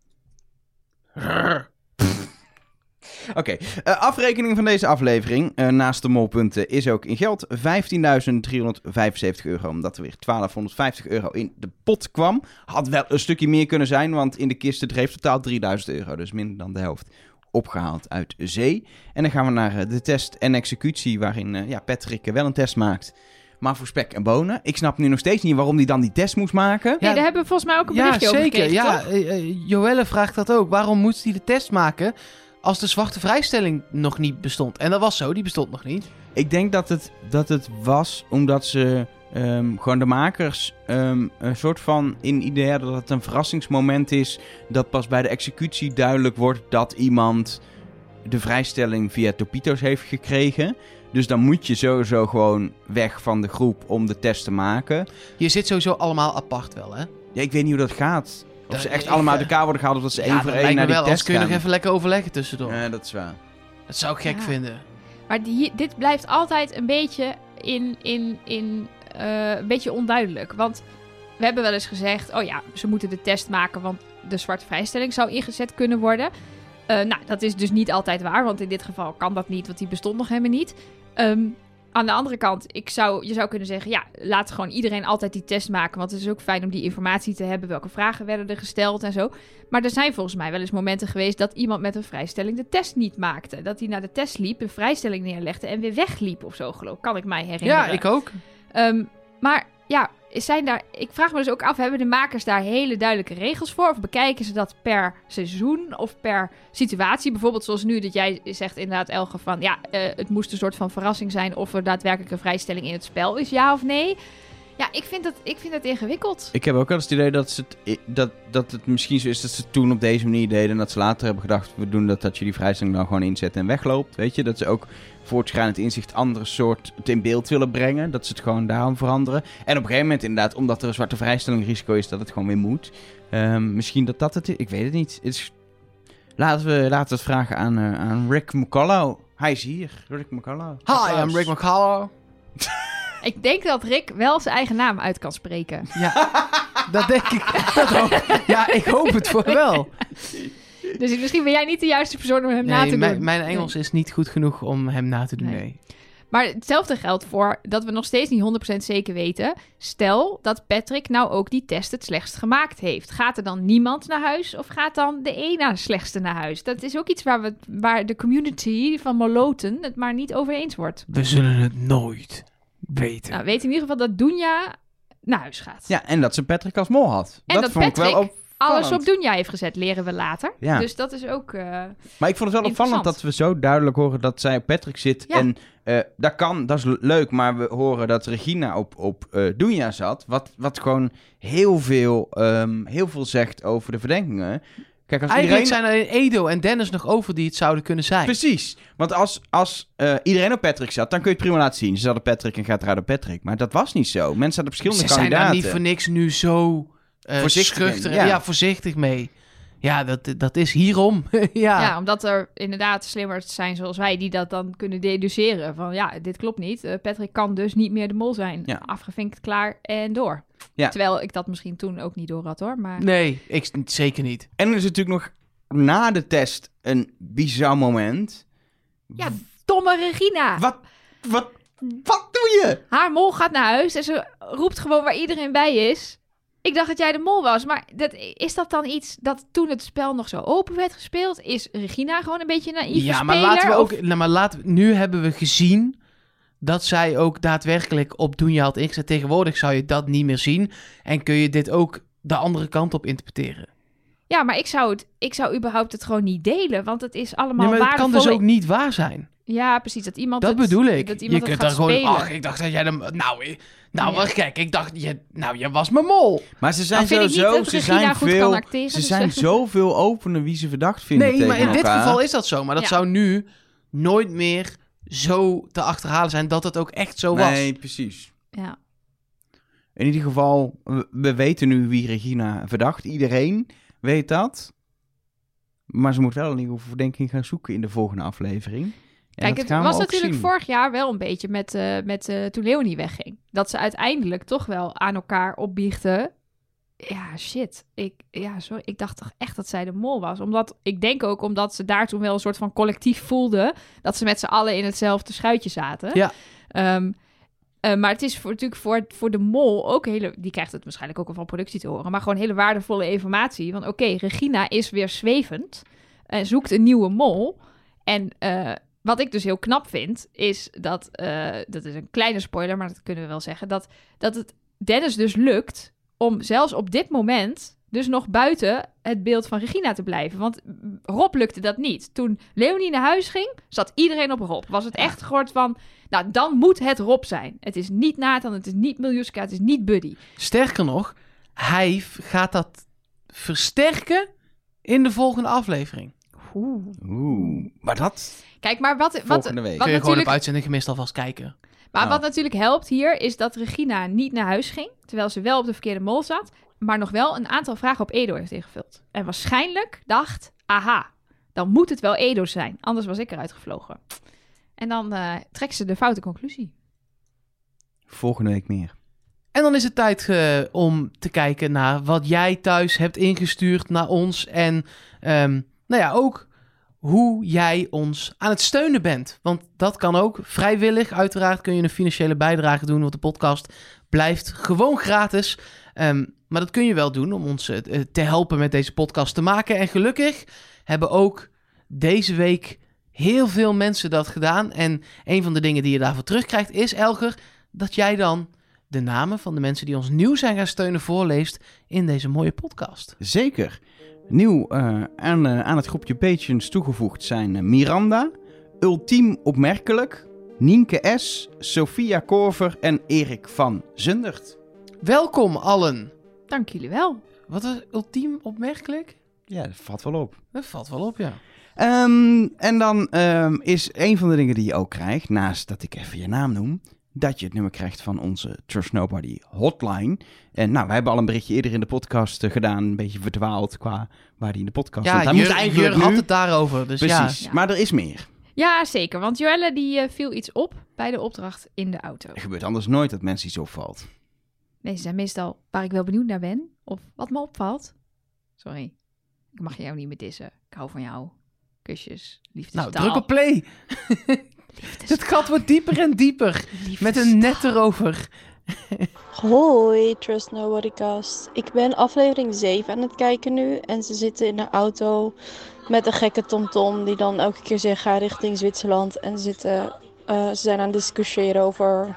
Oké, eh, afrekening van deze aflevering, eh, naast de molpunten, is ook in geld 15.375 euro. Omdat er weer 1250 euro in de pot kwam. Had wel een stukje meer kunnen zijn, want in de kisten dreef totaal 3000 euro. Dus minder dan de helft opgehaald uit zee. En dan gaan we naar eh, de test en executie, waarin ja, Patrick wel een test maakt. Maar voor spek en bonen. Ik snap nu nog steeds niet waarom hij dan die test moest maken. Nee, Ja, daar hebben we volgens mij ook een Ja, berichtje over zeker. gekregen, Ja, eh, eh, Joelle vraagt dat ook. Waarom moest hij de test maken als de zwarte vrijstelling nog niet bestond? En dat was zo, die bestond nog niet. Ik denk dat het, dat het was omdat ze ehm, gewoon de makers ehm, een soort van in idee dat het een verrassingsmoment is. Dat pas bij de executie duidelijk wordt dat iemand de vrijstelling via Topito's heeft gekregen. Dus dan moet je sowieso gewoon weg van de groep om de test te maken. Je zit sowieso allemaal apart wel, hè? Ja, ik weet niet hoe dat gaat. Of Dat- ze echt allemaal uit eh, elkaar worden gehaald of dat ze één ja, voor één naar die wel. Test kun je gaan. nog even lekker overleggen tussendoor. Ja, dat is waar. Dat zou ik gek Ja. vinden. Maar die, dit blijft altijd een beetje in, in, in eh, een beetje onduidelijk. Want we hebben wel eens gezegd, oh ja, ze moeten de test maken, want de zwarte vrijstelling zou ingezet kunnen worden. Eh, nou, dat is dus niet altijd waar, want in dit geval kan dat niet, want die bestond nog helemaal niet. Ehm, aan de andere kant, ik zou, je zou kunnen zeggen, ja, laat gewoon iedereen altijd die test maken. Want het is ook fijn om die informatie te hebben. Welke vragen werden er gesteld en zo. Maar er zijn volgens mij wel eens momenten geweest dat iemand met een vrijstelling de test niet maakte. Dat hij naar de test liep, een vrijstelling neerlegde en weer wegliep of zo, geloof ik. Kan ik mij herinneren. Ja, ik ook. Ehm, maar ja, zijn daar, ik vraag me dus ook af, hebben de makers daar hele duidelijke regels voor? Of bekijken ze dat per seizoen of per situatie? Bijvoorbeeld zoals nu dat jij zegt inderdaad, Elge, van ja, eh, het moest een soort van verrassing zijn of er daadwerkelijk een vrijstelling in het spel is, ja of nee? Ja, ik vind dat, ik vind dat ingewikkeld. Ik heb ook wel eens het idee dat, ze het, dat, dat het misschien zo is dat ze het toen op deze manier deden. En dat ze later hebben gedacht, we doen dat, dat je die vrijstelling dan gewoon inzet en wegloopt. Weet je, dat ze ook voortschrijdend inzicht andere soort het in beeld willen brengen. Dat ze het gewoon daarom veranderen. En op een gegeven moment inderdaad, omdat er een zwarte vrijstelling risico is, dat het gewoon weer moet. Ehm, misschien dat dat het is. Ik weet het niet. Het is... Laten, we, laten we het vragen aan, eh, aan Rick McCullough. Hij is hier. Rick McCullough. Hi. I'm Rick McCullough. Ik denk dat Rick wel zijn eigen naam uit kan spreken. Ja, dat denk ik. Dat hoop, ja, ik hoop het voor wel. Dus misschien ben jij niet de juiste persoon om hem na te doen. mijn Engels is niet goed genoeg om hem na te doen, Nee. nee. Maar hetzelfde geldt voor dat we nog steeds niet 100% zeker weten. Stel dat Patrick nou ook die test het slechtst gemaakt heeft. Gaat er dan niemand naar huis of gaat dan de ene slechtste naar huis? Dat is ook iets waar, we, waar de community van Moloten het maar niet over eens wordt. We zullen het nooit weten. Nou, weet in ieder geval dat Dunja naar huis gaat. Ja, en dat ze Patrick als mol had. En dat, dat vond ik wel Patrick op... Alles op Dunja heeft gezet, leren we later. Ja. Dus dat is ook... eh, Maar ik vond het wel opvallend dat we zo duidelijk horen dat zij op Patrick zit. Ja. En eh, dat kan, dat is le- leuk. Maar we horen dat Regina op, op eh Dunja zat. Wat, wat gewoon heel veel, ehm, heel veel zegt over de verdenkingen. Kijk, als Eigenlijk iedereen... zijn er alleen Edo en Dennis nog over die het zouden kunnen zijn. Precies. Want als, als eh, iedereen op Patrick zat, dan kun je het prima laten zien. Ze hadden Patrick en gaat eruit op Patrick. Maar dat was niet zo. Mensen hadden verschillende Ze zijn daar kandidaten. niet voor niks nu zo eh Voorzichtig ja. Ja. voorzichtig mee. Ja, dat, dat is hierom. ja. Ja. omdat er inderdaad slimmers zijn zoals wij die dat dan kunnen deduceren. Van ja, dit klopt niet. Eh, Patrick kan dus niet meer de mol zijn. Ja. Afgevinkt, klaar en door. Ja. Terwijl ik dat misschien toen ook niet door had hoor. Maar Nee, ik, zeker niet. En er is natuurlijk nog na de test een bizar moment. ja, domme Regina. Wat, wat, wat doe je? Haar mol gaat naar huis en ze roept gewoon waar iedereen bij is. Ik dacht dat jij de mol was, maar dat, is dat dan iets dat toen het spel nog zo open werd gespeeld? Is Regina gewoon een beetje naïef Ja, maar speler, laten we of- ook. Nou, maar laten we, nu hebben we gezien dat zij ook daadwerkelijk op Doenja had ingezet. Tegenwoordig zou je dat niet meer zien. En kun je dit ook de andere kant op interpreteren. Ja, maar ik zou, het, ik zou überhaupt het gewoon niet delen, want het is allemaal Ja, maar het kan dus ook niet waar zijn. Ja, precies. Dat iemand Dat het- bedoel ik. Dat Je iemand kunt dan gaat gewoon. spelen. Ach, ik dacht dat jij hem. Nou, eh, nou Ja. gek. Ik dacht, je, nou, je was mijn mol. Maar ze zijn niet sowieso, dat ze zijn goed veel, kan acteren, ze dus zijn zoveel opener wie ze verdacht vinden Nee, maar in dit geval is dat zo. Maar dat Ja. zou nu nooit meer zo te achterhalen zijn dat het ook echt zo Nee, was. precies. Ja. In ieder geval, we, we weten nu wie Regina verdacht. Iedereen weet dat. Maar ze moet wel een nieuwe verdenking gaan zoeken in de volgende aflevering. En Kijk, het was natuurlijk zien. vorig jaar wel een beetje met, eh, met eh, toen Leonie wegging. Dat ze uiteindelijk toch wel aan elkaar opbiechten. Ja, shit. Ik, ja, sorry. ik dacht toch echt dat zij de mol was. Omdat, ik denk ook omdat ze daar toen wel een soort van collectief voelden. Dat ze met z'n allen in hetzelfde schuitje zaten. Ja. Ehm, eh, maar het is voor, natuurlijk voor, voor de mol ook hele... Die krijgt het waarschijnlijk ook al van productie te horen. Maar gewoon hele waardevolle informatie. Van oké, Regina is weer zwevend. En zoekt een nieuwe mol. En eh, wat ik dus heel knap vind, is dat... eh, dat is een kleine spoiler, maar dat kunnen we wel zeggen. Dat, dat het Dennis dus lukt om zelfs op dit moment... dus nog buiten het beeld van Regina te blijven. Want Rob lukte dat niet. Toen Leonie naar huis ging, zat iedereen op Rob. Was het echt gehoord van... Nou, dan moet het Rob zijn. Het is niet Nathan, het is niet Miljuska, het is niet Buddy. Sterker nog, hij gaat dat versterken in de volgende aflevering. Oeh, maar dat... Kijk, maar wat, wat, Volgende week. wat Kun je gewoon natuurlijk op uitzending gemist alvast kijken. Maar Oh. wat natuurlijk helpt hier is dat Regina niet naar huis ging, terwijl ze wel op de verkeerde mol zat, maar nog wel een aantal vragen op Edo heeft ingevuld. En waarschijnlijk dacht, aha, dan moet het wel Edo zijn, anders was ik eruit gevlogen. En dan eh trekt ze de foute conclusie. Volgende week meer. En dan is het tijd eh, om te kijken naar wat jij thuis hebt ingestuurd naar ons. En ehm, nou ja, ook hoe jij ons aan het steunen bent. Want dat kan ook vrijwillig. Uiteraard kun je een financiële bijdrage doen, want de podcast blijft gewoon gratis. Ehm, maar dat kun je wel doen om ons eh, te helpen met deze podcast te maken. En gelukkig hebben ook deze week heel veel mensen dat gedaan. En een van de dingen die je daarvoor terugkrijgt is, Elger, dat jij dan de namen van de mensen die ons nieuw zijn gaan steunen voorleest in deze mooie podcast. Zeker. Nieuw eh, aan, eh, aan het groepje Patrons toegevoegd zijn eh, Miranda, Ultiem Opmerkelijk, Nienke S., Sophia Korver en Erik van Zundert. Welkom allen. Dank jullie wel. Wat is ultiem opmerkelijk? Ja, dat valt wel op. Dat valt wel op, ja. Ehm, en dan ehm, is een van de dingen die je ook krijgt, naast dat ik even je naam noem, dat je het nummer krijgt van onze Trust Nobody hotline. En nou, wij hebben al een berichtje eerder in de podcast eh, gedaan, een beetje verdwaald qua waar die in de podcast. Ja, Hij Jur, moest eigenlijk Jur had nu- het daarover. Dus Precies, Ja. maar er is meer. Ja, zeker. Want Joelle die eh, viel iets op bij de opdracht in de auto. Er gebeurt anders nooit dat mensen iets opvalt. Nee, ze zijn meestal waar ik wel benieuwd naar ben. Of wat me opvalt. Sorry. Ik mag jou niet meer dissen. Ik hou van jou. Kusjes. Liefdestaal. Nou, druk op play. Het gat wordt dieper en dieper. Met een net erover. Hoi, Trust Nobody Cast. Ik ben aflevering 7 aan het kijken nu. En ze zitten in de auto met een gekke tomtom die dan elke keer zegt ga richting Zwitserland. En ze, zitten, eh, ze zijn aan het discussiëren over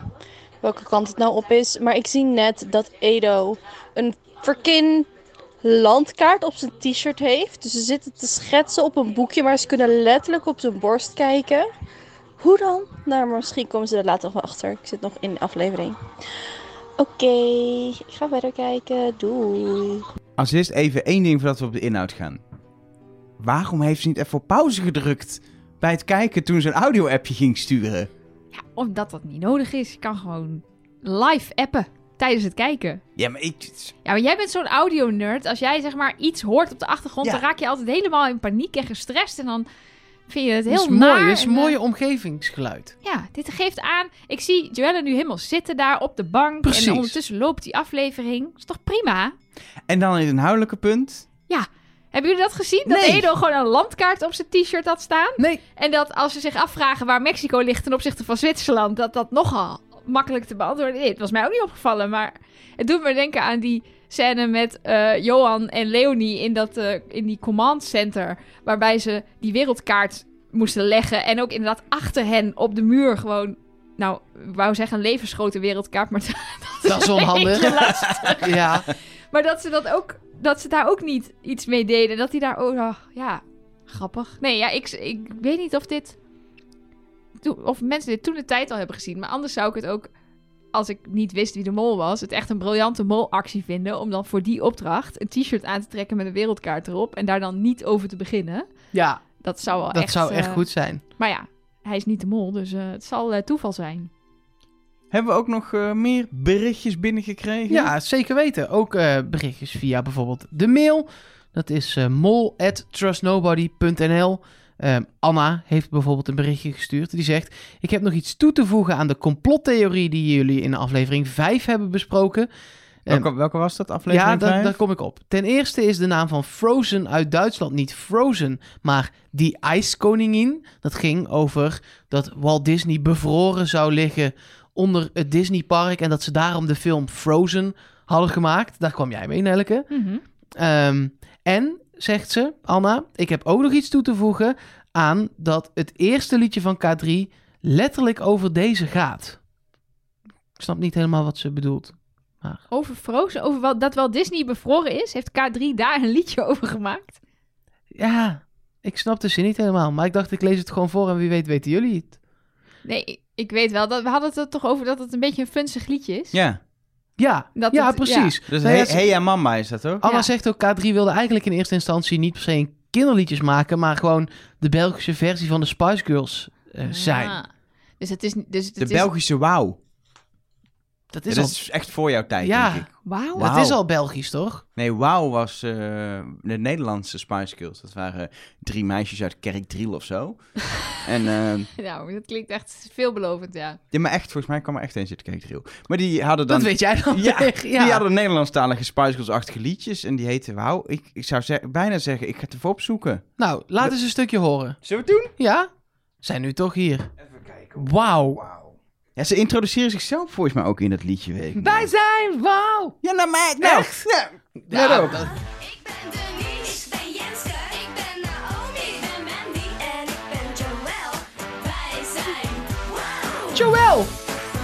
welke kant het nou op is. Maar ik zie net dat Edo een verkin landkaart op zijn t-shirt heeft. Dus ze zitten te schetsen op een boekje, maar ze kunnen letterlijk op zijn borst kijken. Hoe dan? Nou, maar misschien komen ze er later nog wel achter. Ik zit nog in de aflevering. Oké, ik ga verder kijken. Doei. Als eerst even één ding voordat we op de inhoud gaan. Waarom heeft ze niet even op pauze gedrukt bij het kijken toen ze een audio-appje ging sturen? Ja, omdat dat niet nodig is. Je kan gewoon live appen tijdens het kijken. Ja, maar ik... Ja, maar jij bent zo'n audio-nerd. Als jij zeg maar iets hoort op de achtergrond, Ja. dan raak je altijd helemaal in paniek en gestrest. En dan vind je het Dat heel is naar. mooi. Dat is een en, eh, mooie omgevingsgeluid. Ja, dit geeft aan. Ik zie Joelle nu helemaal zitten daar op de bank. Precies. En ondertussen loopt die aflevering. Dat is toch prima? En dan in het inhoudelijke punt. Hebben jullie dat gezien? Dat Nee. Edo gewoon een landkaart op zijn t-shirt had staan. Nee, En dat als ze zich afvragen waar Mexico ligt ten opzichte van Zwitserland, dat dat nogal makkelijk te beantwoorden is. Het was mij ook niet opgevallen, maar het doet me denken aan die scène met eh, Johan en Leonie in, dat, eh, in die command center, waarbij ze die wereldkaart moesten leggen en ook inderdaad achter hen op de muur gewoon, nou, ik wou zeggen een levensgrote wereldkaart, maar dat is onhandig. Ja. Maar dat ze dat ook, dat ze daar ook niet iets mee deden. Dat hij daar ook, oh, ja, grappig. Nee, ja, ik, ik weet niet of dit, of mensen dit toen de tijd al hebben gezien. Maar anders zou ik het ook, als ik niet wist wie de mol was, het echt een briljante molactie vinden. Om dan voor die opdracht een t-shirt aan te trekken met een wereldkaart erop. En daar dan niet over te beginnen. ja, Dat zou wel dat echt... zou echt eh, goed zijn. Maar ja, hij is niet de mol, dus eh, het zal eh, toeval zijn. Hebben we ook nog eh, meer berichtjes binnengekregen? Ja, zeker weten. Ook eh, berichtjes via bijvoorbeeld de mail. Dat is mol@trustnobody.nl. Eh, Anna heeft bijvoorbeeld een berichtje gestuurd. Die zegt: Ik heb nog iets toe te voegen aan de complottheorie die jullie in aflevering 5 hebben besproken. Welke, welke was dat aflevering ja, daar, kom ik op. Ten eerste is de naam van Frozen uit Duitsland niet Frozen, maar die ijskoningin. Dat ging over dat Walt Disney bevroren zou liggen onder het Disneypark en dat ze daarom de film Frozen hadden gemaakt. Daar kwam jij mee, Nelke. Mhm. Ehm, en, zegt ze, Anna, ik heb ook nog iets toe te voegen aan dat het eerste liedje van K3 letterlijk over deze gaat. Ik snap niet helemaal wat ze bedoelt. Over Frozen, over wat, dat wel Disney bevroren is, heeft K3 daar een liedje over gemaakt. Ja, ik snap de zin niet helemaal. Maar ik dacht, ik lees het gewoon voor en wie weet weten jullie het. Nee, ik weet wel. Dat, we hadden het er toch over dat het een beetje een funzig liedje is. Ja, Ja, Dat ja het- precies. dus Nou ja, hey, ja mama is dat ook? Anna Ja. zegt ook, K3 wilde eigenlijk in eerste instantie niet per se een kinderliedjes maken, maar gewoon de Belgische versie van de Spice Girls eh, zijn. Dus het is, dus het De is, Belgische wauw. Dat Ja, is, dat al, is echt voor jouw tijd, Ja. denk ik. Wauw. Wauw. dat is al Belgisch, toch? Nee, Wauw was eh, de Nederlandse Spice Girls. Dat waren drie meisjes uit Kerkdriel of zo. en eh, Nou, dat klinkt echt veelbelovend, ja. ja, maar echt, volgens mij kwam er echt eens uit Kerkdriel. Maar die hadden dan... Dat weet jij dan Ja, die hadden Nederlandstalige Spice Girls-achtige liedjes. En die heten Wauw. Ik, ik zou ze- bijna zeggen, ik ga het even opzoeken. Nou, laat eens een stukje horen. Zullen we het doen? Ja? Zijn nu toch hier. Even kijken. Wauw. Ja, ze introduceren zichzelf volgens mij ook in dat liedje, weet ik. Wij zijn wauw. Ja, nou maar... Nou, Echt? Ja, Ja, dat- Ik ben Denise, ik ben Jenske, ik ben Naomi, ik ben Mandy en ik ben Joël. Wij zijn wow. Joël!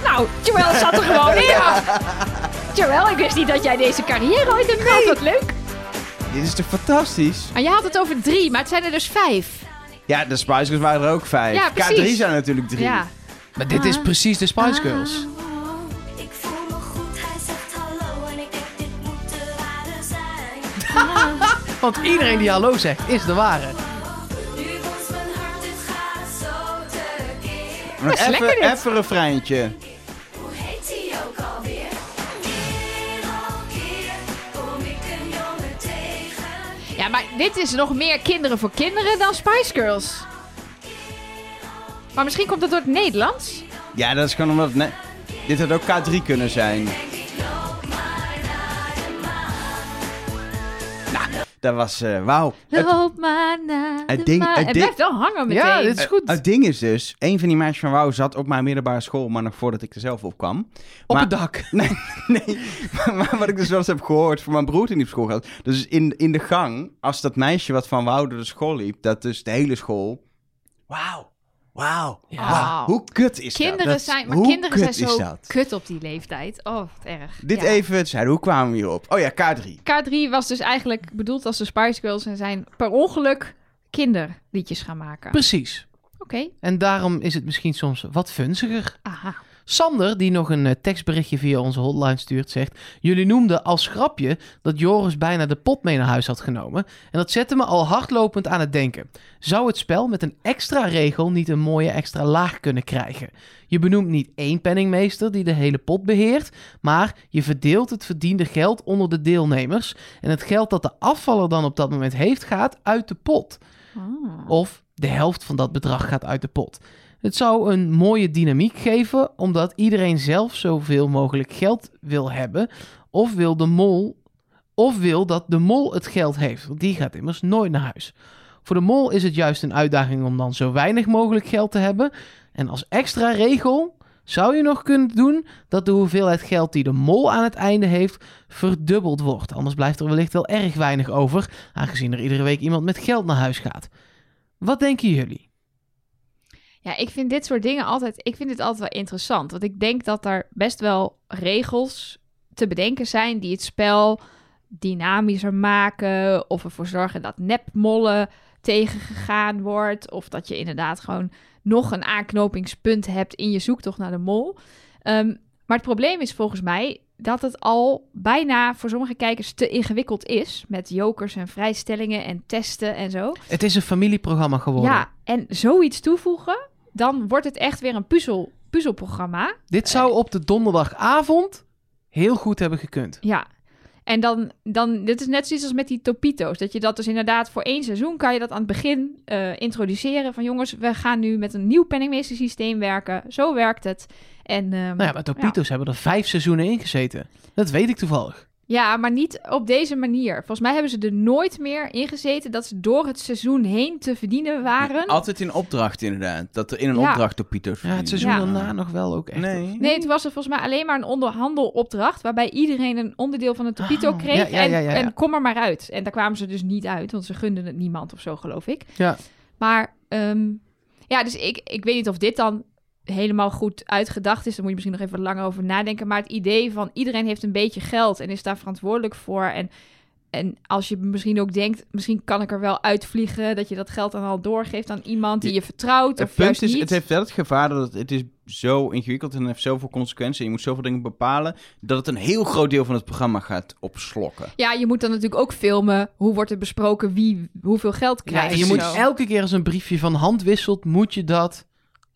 Nou, Joël zat er gewoon in. Joël, ik wist niet dat jij deze carrière ooit hebt gehad. Wat leuk. Dit is toch fantastisch? Maar je had het over drie, maar het zijn er dus vijf. Ja, de Spice Girls waren er ook vijf. Ja, precies. K3 zijn er natuurlijk drie. Ja. Maar dit is precies de Spice Girls. Ik voel me goed, hij zegt hallo en ik denk dit moet de ware zijn. Want iedereen die hallo zegt, is de ware. Even, een refreintje. Hoe heet hij ook alweer? Keer op keer kom ik een jongen tegen. Ja, maar dit is nog meer kinderen voor kinderen dan Spice Girls. Maar misschien komt het door het Nederlands. Ja, dat is gewoon omdat... Dit had ook K3 kunnen zijn. Nou, dat was... eh Wauw. Het, Loop maar naar het de ding- maan. het ding- blijft wel hangen meteen. Ja, dit is goed. het ding is dus... Een van die meisjes van Wauw zat op mijn middelbare school... maar nog voordat ik er zelf op kwam. Op Maar- het dak. Nee, nee. Maar, maar wat ik dus wel eens heb gehoord van mijn broer die op school gaat. Dus in, in de gang, als dat meisje wat van Wauw door de school liep, dat dus de hele school. Wauw, wauw, Ja. Hoe kut is dat? Kinderen dat? zijn, maar hoe kinderen zijn kut zo dat? kut op die leeftijd. Oh, wat erg. Dit Ja. even, zijn, hoe kwamen we hierop? Oh ja, K3. K3 was dus eigenlijk bedoeld als de Spice Girls en zijn per ongeluk kinderliedjes gaan maken. Precies. Oké, En daarom is het misschien soms wat funziger. aha. Sander, die nog een eh, tekstberichtje via onze hotline stuurt, zegt... Jullie noemden als grapje dat Joris bijna de pot mee naar huis had genomen. En dat zette me al hardlopend aan het denken. Zou het spel met een extra regel niet een mooie extra laag kunnen krijgen? Je benoemt niet één penningmeester die de hele pot beheert... maar je verdeelt het verdiende geld onder de deelnemers... en het geld dat de afvaller dan op dat moment heeft gaat uit de pot. Oh. Of de helft van dat bedrag gaat uit de pot. Het zou een mooie dynamiek geven, omdat iedereen zelf zoveel mogelijk geld wil hebben. Of wil de mol. Of wil dat de mol het geld heeft. Want die gaat immers nooit naar huis. Voor de mol is het juist een uitdaging om dan zo weinig mogelijk geld te hebben. En als extra regel zou je nog kunnen doen dat de hoeveelheid geld die de mol aan het einde heeft verdubbeld wordt. Anders blijft er wellicht wel erg weinig over, aangezien er iedere week iemand met geld naar huis gaat. Wat denken jullie? Ja, ik vind dit soort dingen altijd, ik vind dit altijd wel interessant. Want ik denk dat er best wel regels te bedenken zijn die het spel dynamischer maken. Of ervoor zorgen dat nepmollen tegengegaan wordt. Of dat je inderdaad gewoon nog een aanknopingspunt hebt in je zoektocht naar de mol. Ehm, maar het probleem is volgens mij dat het al bijna voor sommige kijkers te ingewikkeld is. Met jokers en vrijstellingen en testen en zo. Het is een familieprogramma geworden. Ja, en zoiets toevoegen, dan wordt het echt weer een puzzel, puzzelprogramma. Dit zou op de donderdagavond heel goed hebben gekund. Ja. En dan, dan, dit is net zoiets als met die Topito's. Dat je dat dus inderdaad voor één seizoen kan je dat aan het begin eh, introduceren. Van jongens, we gaan nu met een nieuw penningmeestersysteem werken. Zo werkt het. En, ehm, Nou ja, maar Topito's hebben er vijf seizoenen in gezeten. Dat weet ik toevallig. Ja, maar niet op deze manier. Volgens mij hebben ze er nooit meer in gezeten dat ze door het seizoen heen te verdienen waren. Altijd in opdracht inderdaad. Dat er in een Ja. opdracht door Pieter Ja, het seizoen Ja. daarna nog wel ook echt. Nee. Nee, het was er volgens mij alleen maar een onderhandelopdracht... waarbij iedereen een onderdeel van het Topito Oh, kreeg. ja, ja, ja, ja, ja. En, en kom er maar uit. En daar kwamen ze dus niet uit, want ze gunden het niemand of zo, geloof ik. Ja. Maar ehm, ja, dus ik, ik weet niet of dit dan helemaal goed uitgedacht is. Daar moet je misschien nog even langer over nadenken. Maar het idee van iedereen heeft een beetje geld en is daar verantwoordelijk voor. En, en als je misschien ook denkt, misschien kan ik er wel uitvliegen... dat je dat geld dan al doorgeeft aan iemand die je vertrouwt Het of punt juist is, niet. het heeft wel het gevaar dat het, het is zo ingewikkeld en heeft zoveel consequenties. En je moet zoveel dingen bepalen dat het een heel groot deel van het programma gaat opslokken. Ja, je moet dan natuurlijk ook filmen. Hoe wordt er besproken wie hoeveel geld Ja, krijgt. en je moet Zo. elke keer als een briefje van hand wisselt, moet je dat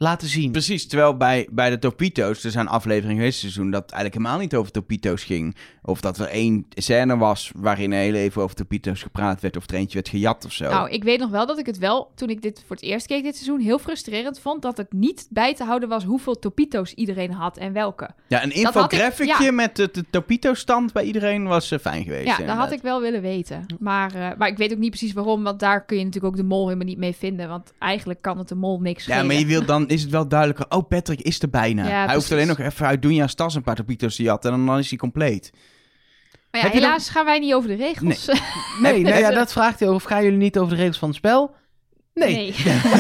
laten zien. Precies, terwijl bij, bij de Topito's, er zijn afleveringen geweest seizoen dat eigenlijk helemaal niet over Topito's ging. Of dat er één scène was waarin heel even over Topito's gepraat werd of er eentje werd gejat of zo. Nou, ik weet nog wel dat ik het wel, toen ik dit voor het eerst keek dit seizoen, heel frustrerend vond dat het niet bij te houden was hoeveel Topito's iedereen had en welke. ja, een infographicje ja. met de, de Topito-stand bij iedereen was eh, fijn geweest. Ja, dat had ik wel willen weten. Maar, eh, maar ik weet ook niet precies waarom, want daar kun je natuurlijk ook de mol helemaal niet mee vinden. Want eigenlijk kan het de mol niks Ja, maar je wilt, dan is het wel duidelijker. Oh, Patrick is er bijna. Ja, hij hoeft alleen nog even uit Dunja's tas een paar Topito's te jatten en dan is hij compleet. Maar ja, Heb je helaas gaan wij niet over de regels. Nee, nee ja, dat vraagt hij over. Gaan jullie niet over de regels van het spel? Nee.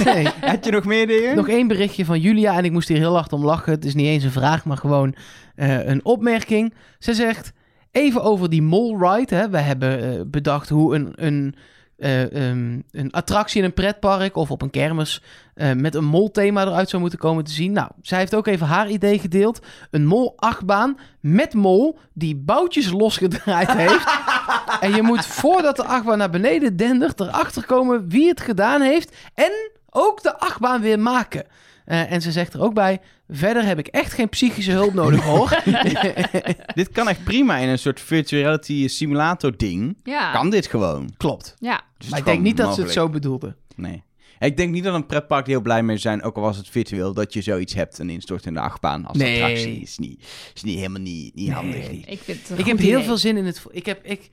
nee. Had je nog meer dingen? Nog één berichtje van Julia en ik moest hier heel hard om lachen. Het is niet eens een vraag, maar gewoon eh, een opmerking. Ze zegt, even over die mall ride. Hè. We hebben eh, bedacht hoe een, een, eh, ehm, een attractie in een pretpark of op een kermis eh, met een mol-thema eruit zou moeten komen te zien. Nou, zij heeft ook even haar idee gedeeld. Een mol-achtbaan met mol die boutjes losgedraaid heeft. en je moet voordat de achtbaan naar beneden dendert erachter komen wie het gedaan heeft. En ook de achtbaan weer maken. Eh, en ze zegt er ook bij: verder heb ik echt geen psychische hulp nodig hoor. Dit kan echt prima in een soort virtual reality simulator ding. Ja. Kan dit gewoon. Klopt. Ja. Dus maar ik denk niet dat ze het zo bedoelde. Nee. Ik denk niet dat een pretpark heel blij mee zijn, ook al was het virtueel, dat je zoiets hebt, een instortende achtbaan als Nee. attractie. Is niet, is niet helemaal niet, niet handig. niet. Ik vind Ik heb heel veel zin in het. Ik heb ik,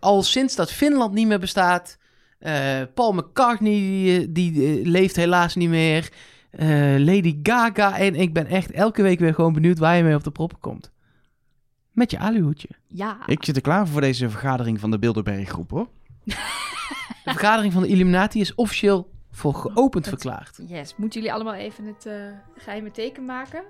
al sinds dat Finland niet meer bestaat. eh, Paul McCartney die, eh, die leeft helaas niet meer. Eh, Lady Gaga. En ik ben echt elke week weer gewoon benieuwd waar je mee op de proppen komt. Met je aluhoedje. Ja. Ik zit er klaar voor deze vergadering van de Bilderberg groep hoor. De vergadering van de Illuminati is officieel voor geopend Het- verklaard. Yes. Moeten jullie allemaal even het eh, geheime teken maken?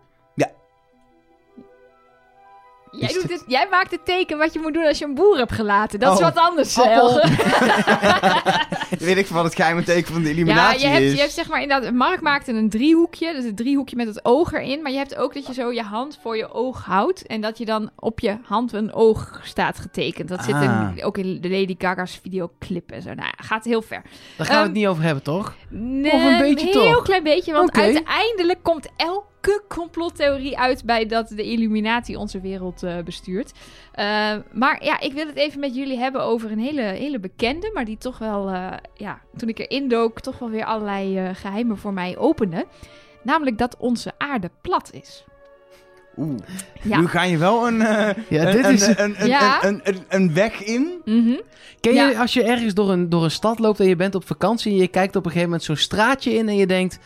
Ja. Jij, doet het, jij maakt het teken wat je moet doen als je een boer hebt gelaten. Dat is Oh. wat anders. Weet ik wat het geheime teken van de Ja, illuminatie je hebt, is. je hebt zeg maar inderdaad... Mark maakte een driehoekje. Dus een driehoekje met het oog erin. Maar je hebt ook dat je zo je hand voor je oog houdt. En dat je dan op je hand een oog staat getekend. Dat zit Ah. in, ook in de Lady Gaga's videoclip en zo. Nou ja, gaat heel ver. Daar gaan we het Ehm, niet over hebben, toch? Nee, Of een beetje heel toch? klein beetje, want uiteindelijk komt elke complottheorie uit bij dat de Illuminati onze wereld eh, bestuurt. Eh, maar ja, ik wil het even met jullie hebben over een hele, hele bekende, maar die toch wel, eh, ja, toen ik erin dook, toch wel weer allerlei eh, geheimen voor mij opende. Namelijk dat onze aarde plat is. Oeh. Ja. Nu ga je wel een, eh, Ja, een, dit is... een, een, Ja. een, een, een weg in. Mhm. Ken Ja. je als je ergens door een, door een stad loopt en je bent op vakantie en je kijkt op een gegeven moment zo'n straatje in en je denkt,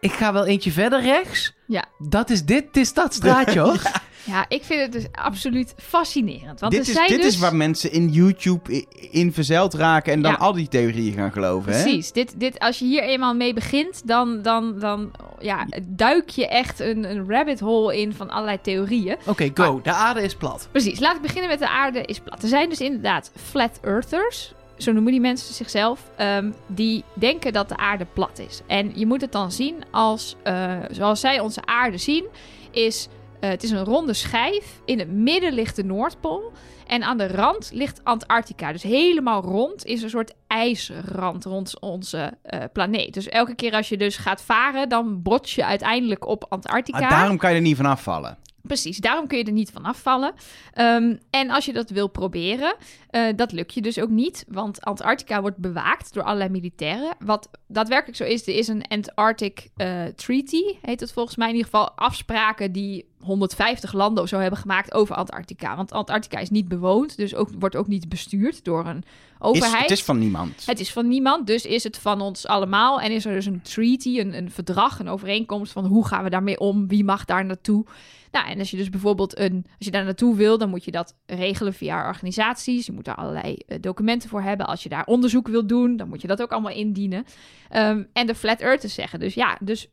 ik ga wel eentje verder rechts? Ja. Dat is dit, dit is dat straatje hoor. Ja, ik vind het dus absoluut fascinerend. Want dit er is, dit dus... is waar mensen in YouTube in verzeild raken en dan Ja. al die theorieën gaan geloven. Hè? Precies. Dit, dit, als je hier eenmaal mee begint, dan, dan, dan ja, duik je echt een, een rabbit hole in van allerlei theorieën. Oké, go. De aarde is plat. Precies. Laat ik beginnen met de aarde is plat. Er zijn dus inderdaad flat earthers. Zo noemen die mensen zichzelf. ehm, die denken dat de aarde plat is. En je moet het dan zien als, eh, zoals zij onze aarde zien, is eh, het is een ronde schijf. In het midden ligt de Noordpool. En aan de rand ligt Antarctica. Dus helemaal rond is een soort ijsrand rond onze eh, planeet. Dus elke keer als je dus gaat varen, dan bots je uiteindelijk op Antarctica. Ah, daarom kan je er niet van afvallen. Precies, daarom kun je er niet van afvallen. Ehm, en als je dat wil proberen, eh, dat lukt je dus ook niet. Want Antarctica wordt bewaakt door allerlei militairen. Wat daadwerkelijk zo is, er is een Antarctic eh, Treaty, heet het volgens mij. In ieder geval afspraken die 150 landen of zo hebben gemaakt over Antarctica. Want Antarctica is niet bewoond, dus ook, wordt ook niet bestuurd door een Is, overheid. het is van niemand. Het is van niemand, dus is het van ons allemaal. En is er dus een treaty, een, een verdrag, een overeenkomst van hoe gaan we daarmee om? Wie mag daar naartoe? Nou, en als je dus bijvoorbeeld een, als je daar naartoe wil, dan moet je dat regelen via organisaties. Je moet daar allerlei eh, documenten voor hebben. Als je daar onderzoek wil doen, dan moet je dat ook allemaal indienen. Ehm, en de flat earthers zeggen dus ja, dus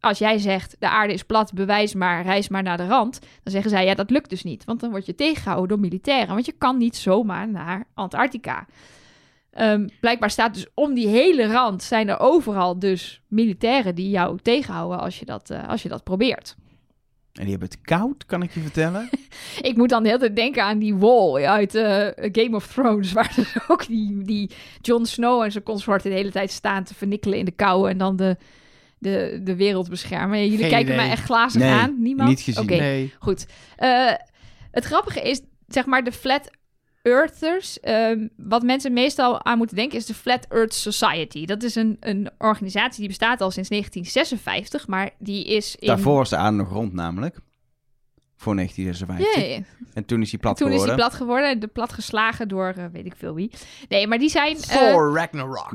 als jij zegt de aarde is plat, bewijs maar, reis maar naar de rand, dan zeggen zij ja, dat lukt dus niet, want dan word je tegengehouden door militairen, want je kan niet zomaar naar Antarctica. Ehm, blijkbaar staat dus om die hele rand zijn er overal dus militairen die jou tegenhouden als je dat, eh, als je dat probeert. En die hebben het koud, kan ik je vertellen. Ik moet dan de hele tijd denken aan die wall uit eh, Game of Thrones, waar dus ook die, die Jon Snow en zijn consorten de hele tijd staan te vernikkelen in de kou en dan de, de, de wereld beschermen. Jullie Geen kijken idee. mij echt glazig Nee, aan. Niemand? niet gezien. Nee. goed. Eh, het grappige is, zeg maar, de Flat Earthers. ehm, wat mensen meestal aan moeten denken is de Flat Earth Society. Dat is een, een organisatie die bestaat al sinds 1956, maar die is in... Daarvoor was de aarde nog rond namelijk. Voor 1956. Ja, ja, ja. En toen is hij plat Toen is geworden. die plat geworden en de plat geslagen door eh, weet ik veel wie. Nee, maar die zijn... eh, Thor Ragnarok.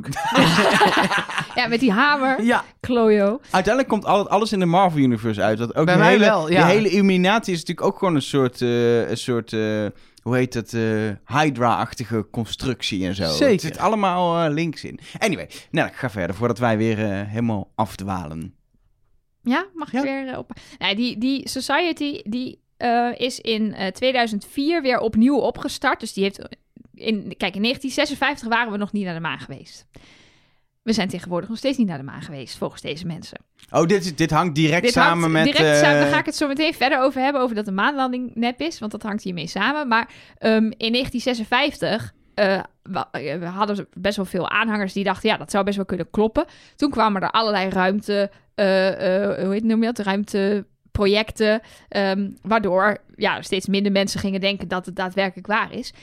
ja, met die hamer. ja. Klojo. Uiteindelijk komt al, alles in de Marvel Universe uit. Dat ook Bij die mij hele, wel, ja. Die hele Illuminati is natuurlijk ook gewoon een soort, eh, een soort eh, hoe heet dat, eh, Hydra-achtige constructie en zo. Zeker. Het zit allemaal eh, links in. Anyway, nou, ik ga verder voordat wij weer eh, helemaal afdwalen. Ja, mag Ja. ik weer eh, op? Die, die society die eh, is in eh, 2004 weer opnieuw opgestart. Dus die heeft in kijk in 1956 waren we nog niet naar de maan geweest. We zijn tegenwoordig nog steeds niet naar de maan geweest, volgens deze mensen. Oh, dit, dit hangt direct Dit samen hangt met... direct eh, samen, daar ga ik het zo meteen verder over hebben, over dat de maanlanding nep is, want dat hangt hiermee samen. Maar ehm, in 1956 eh, eh, we hadden best wel veel aanhangers die dachten, ja, dat zou best wel kunnen kloppen. Toen kwamen er allerlei ruimte, eh, hoe heet, noem je dat, ruimteprojecten, ehm, waardoor ja, steeds minder mensen gingen denken dat het daadwerkelijk waar is.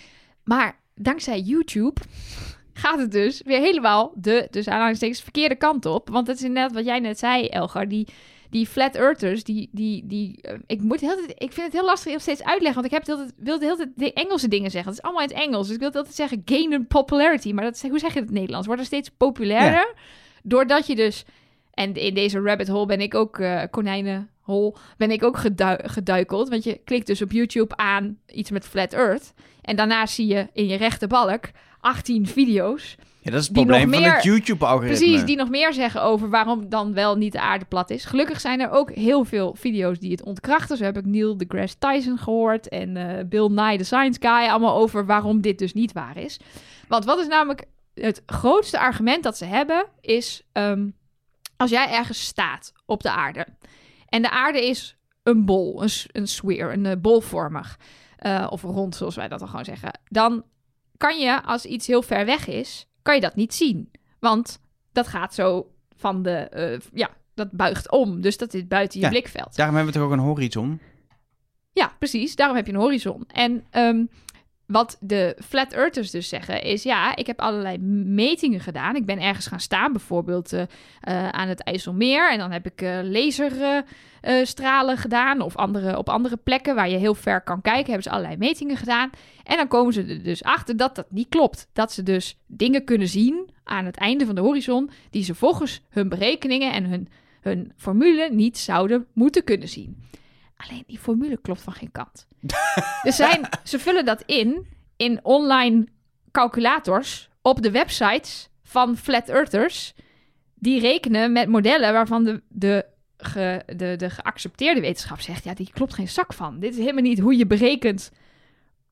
Maar dankzij YouTube gaat het dus weer helemaal de, dus aanhalingstekens, verkeerde kant op. Want het is inderdaad wat jij net zei, Elgar, die, die flat earthers, die, die, die eh, ik moet heel ik vind het heel lastig om steeds uitleggen, want ik heb heel wilde heel de Engelse dingen zeggen. Het is allemaal in het Engels, dus ik wilde altijd zeggen gain in popularity, maar dat, hoe zeg je het in het Nederlands? Wordt er steeds populairder, doordat je dus, en in deze rabbit hole ben ik ook, eh konijnenhol, ben ik ook gedui- geduikeld, want je klikt dus op YouTube aan iets met flat earth, en daarna zie je in je rechterbalk 18 video's Ja, dat is het die probleem nog van meer- het YouTube-algoritme. Precies, die nog meer zeggen over waarom dan wel niet de aarde plat is. Gelukkig zijn er ook heel veel video's die het ontkrachten. Zo heb ik Neil deGrasse Tyson gehoord en eh, Bill Nye, the Science Guy, allemaal over waarom dit dus niet waar is. Want wat is namelijk het grootste argument dat ze hebben, is ehm, als jij ergens staat op de aarde en de aarde is een bol, een, een sphere, een eh, bolvormig, eh, of rond zoals wij dat dan gewoon zeggen, dan kan je als iets heel ver weg is, kan je dat niet zien. Want dat gaat zo van de, eh, ja, dat buigt om. Dus dat is buiten je Ja. blikveld. Daarom hebben we toch ook een horizon. Ja, precies. Daarom heb je een horizon. En ehm, wat de flat earthers dus zeggen is... ja, ik heb allerlei metingen gedaan. Ik ben ergens gaan staan, bijvoorbeeld eh, eh, aan het IJsselmeer... en dan heb ik eh laserstralen gedaan... of andere, op andere plekken waar je heel ver kan kijken... hebben ze allerlei metingen gedaan. En dan komen ze er dus achter dat dat niet klopt. Dat ze dus dingen kunnen zien aan het einde van de horizon... die ze volgens hun berekeningen en hun, hun formule niet zouden moeten kunnen zien. Alleen die formule klopt van geen kant. er zijn, ze vullen dat in in online calculators op de websites van flat earthers. Die rekenen met modellen waarvan de, de, ge- de, de geaccepteerde wetenschap zegt... ja, die klopt geen zak van. Dit is helemaal niet hoe je berekent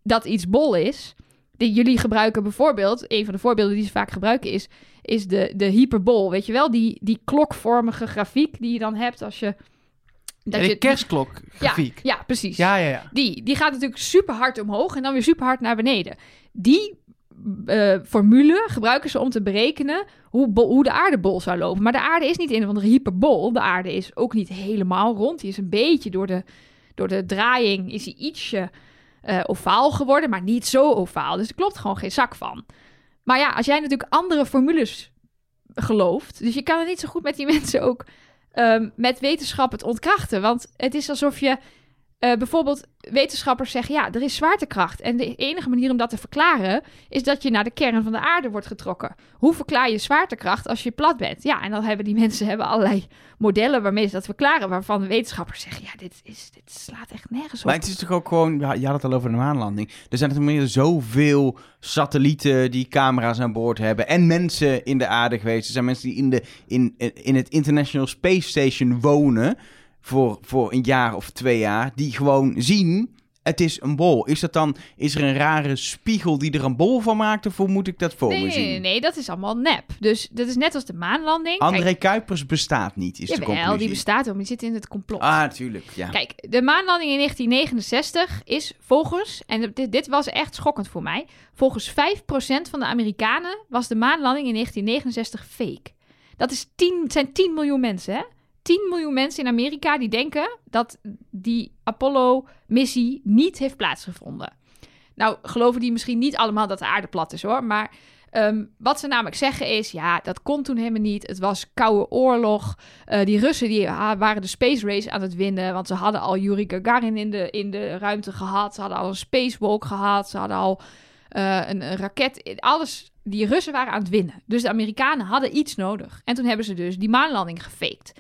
dat iets bol is. Die jullie gebruiken bijvoorbeeld... een van de voorbeelden die ze vaak gebruiken is... is de, de hyperbol, weet je wel? Die, die klokvormige grafiek die je dan hebt als je... Ja, de kerstklok grafiek. Ja, precies. Ja, ja, ja. Die, die gaat natuurlijk super hard omhoog en dan weer super hard naar beneden. Die eh, formule gebruiken ze om te berekenen hoe, hoe de aardebol zou lopen. Maar de aarde is niet een of andere hyperbol. De aarde is ook niet helemaal rond. Die is een beetje door de, door de draaiing is hij ietsje eh, ovaal geworden, maar niet zo ovaal. Dus er klopt gewoon geen zak van. Maar ja, als jij natuurlijk andere formules gelooft, dus je kan het niet zo goed met die mensen ook ehm, met wetenschap het ontkrachten. Want het is alsof je eh, bijvoorbeeld wetenschappers zeggen: ja, er is zwaartekracht. En de enige manier om dat te verklaren is dat je naar de kern van de aarde wordt getrokken. Hoe verklaar je zwaartekracht als je plat bent? Ja, en dan hebben die mensen hebben allerlei modellen waarmee ze dat verklaren, waarvan wetenschappers zeggen: ja, dit, is, dit slaat echt nergens op. Maar het is toch ook gewoon, je had het al over de maanlanding. Er zijn meer zoveel satellieten die camera's aan boord hebben. En mensen in de aarde geweest. Er zijn mensen die in, de, in, in het International Space Station wonen. Voor, voor een jaar of twee jaar. Die gewoon zien, het is een bol. Is dat dan, is er een rare spiegel die er een bol van maakt? Of hoe moet ik dat voor nee, me nee, zien? nee, nee, dat is allemaal nep. Dus dat is net als de maanlanding. André Kijk, Kuipers bestaat niet, is de conclusie. die bestaat wel, die zit in het complot. Ah, natuurlijk, ja. Kijk, de maanlanding in 1969 is volgens, en dit, dit was echt schokkend voor mij, volgens 5% van de Amerikanen was de maanlanding in 1969 fake. Dat is 10, zijn 10 miljoen mensen, hè? 10 miljoen mensen in Amerika die denken dat die Apollo-missie niet heeft plaatsgevonden. Nou, geloven die misschien niet allemaal dat de aarde plat is, hoor. Maar ehm, wat ze namelijk zeggen is, ja, dat kon toen helemaal niet. Het was koude oorlog. Eh, die Russen die, ah, waren de space race aan het winnen, want ze hadden al Yuri Gagarin in de, in de ruimte gehad. Ze hadden al een spacewalk gehad. Ze hadden al eh, een, een raket. Alles, die Russen waren aan het winnen. Dus de Amerikanen hadden iets nodig. En toen hebben ze dus die maanlanding gefaked.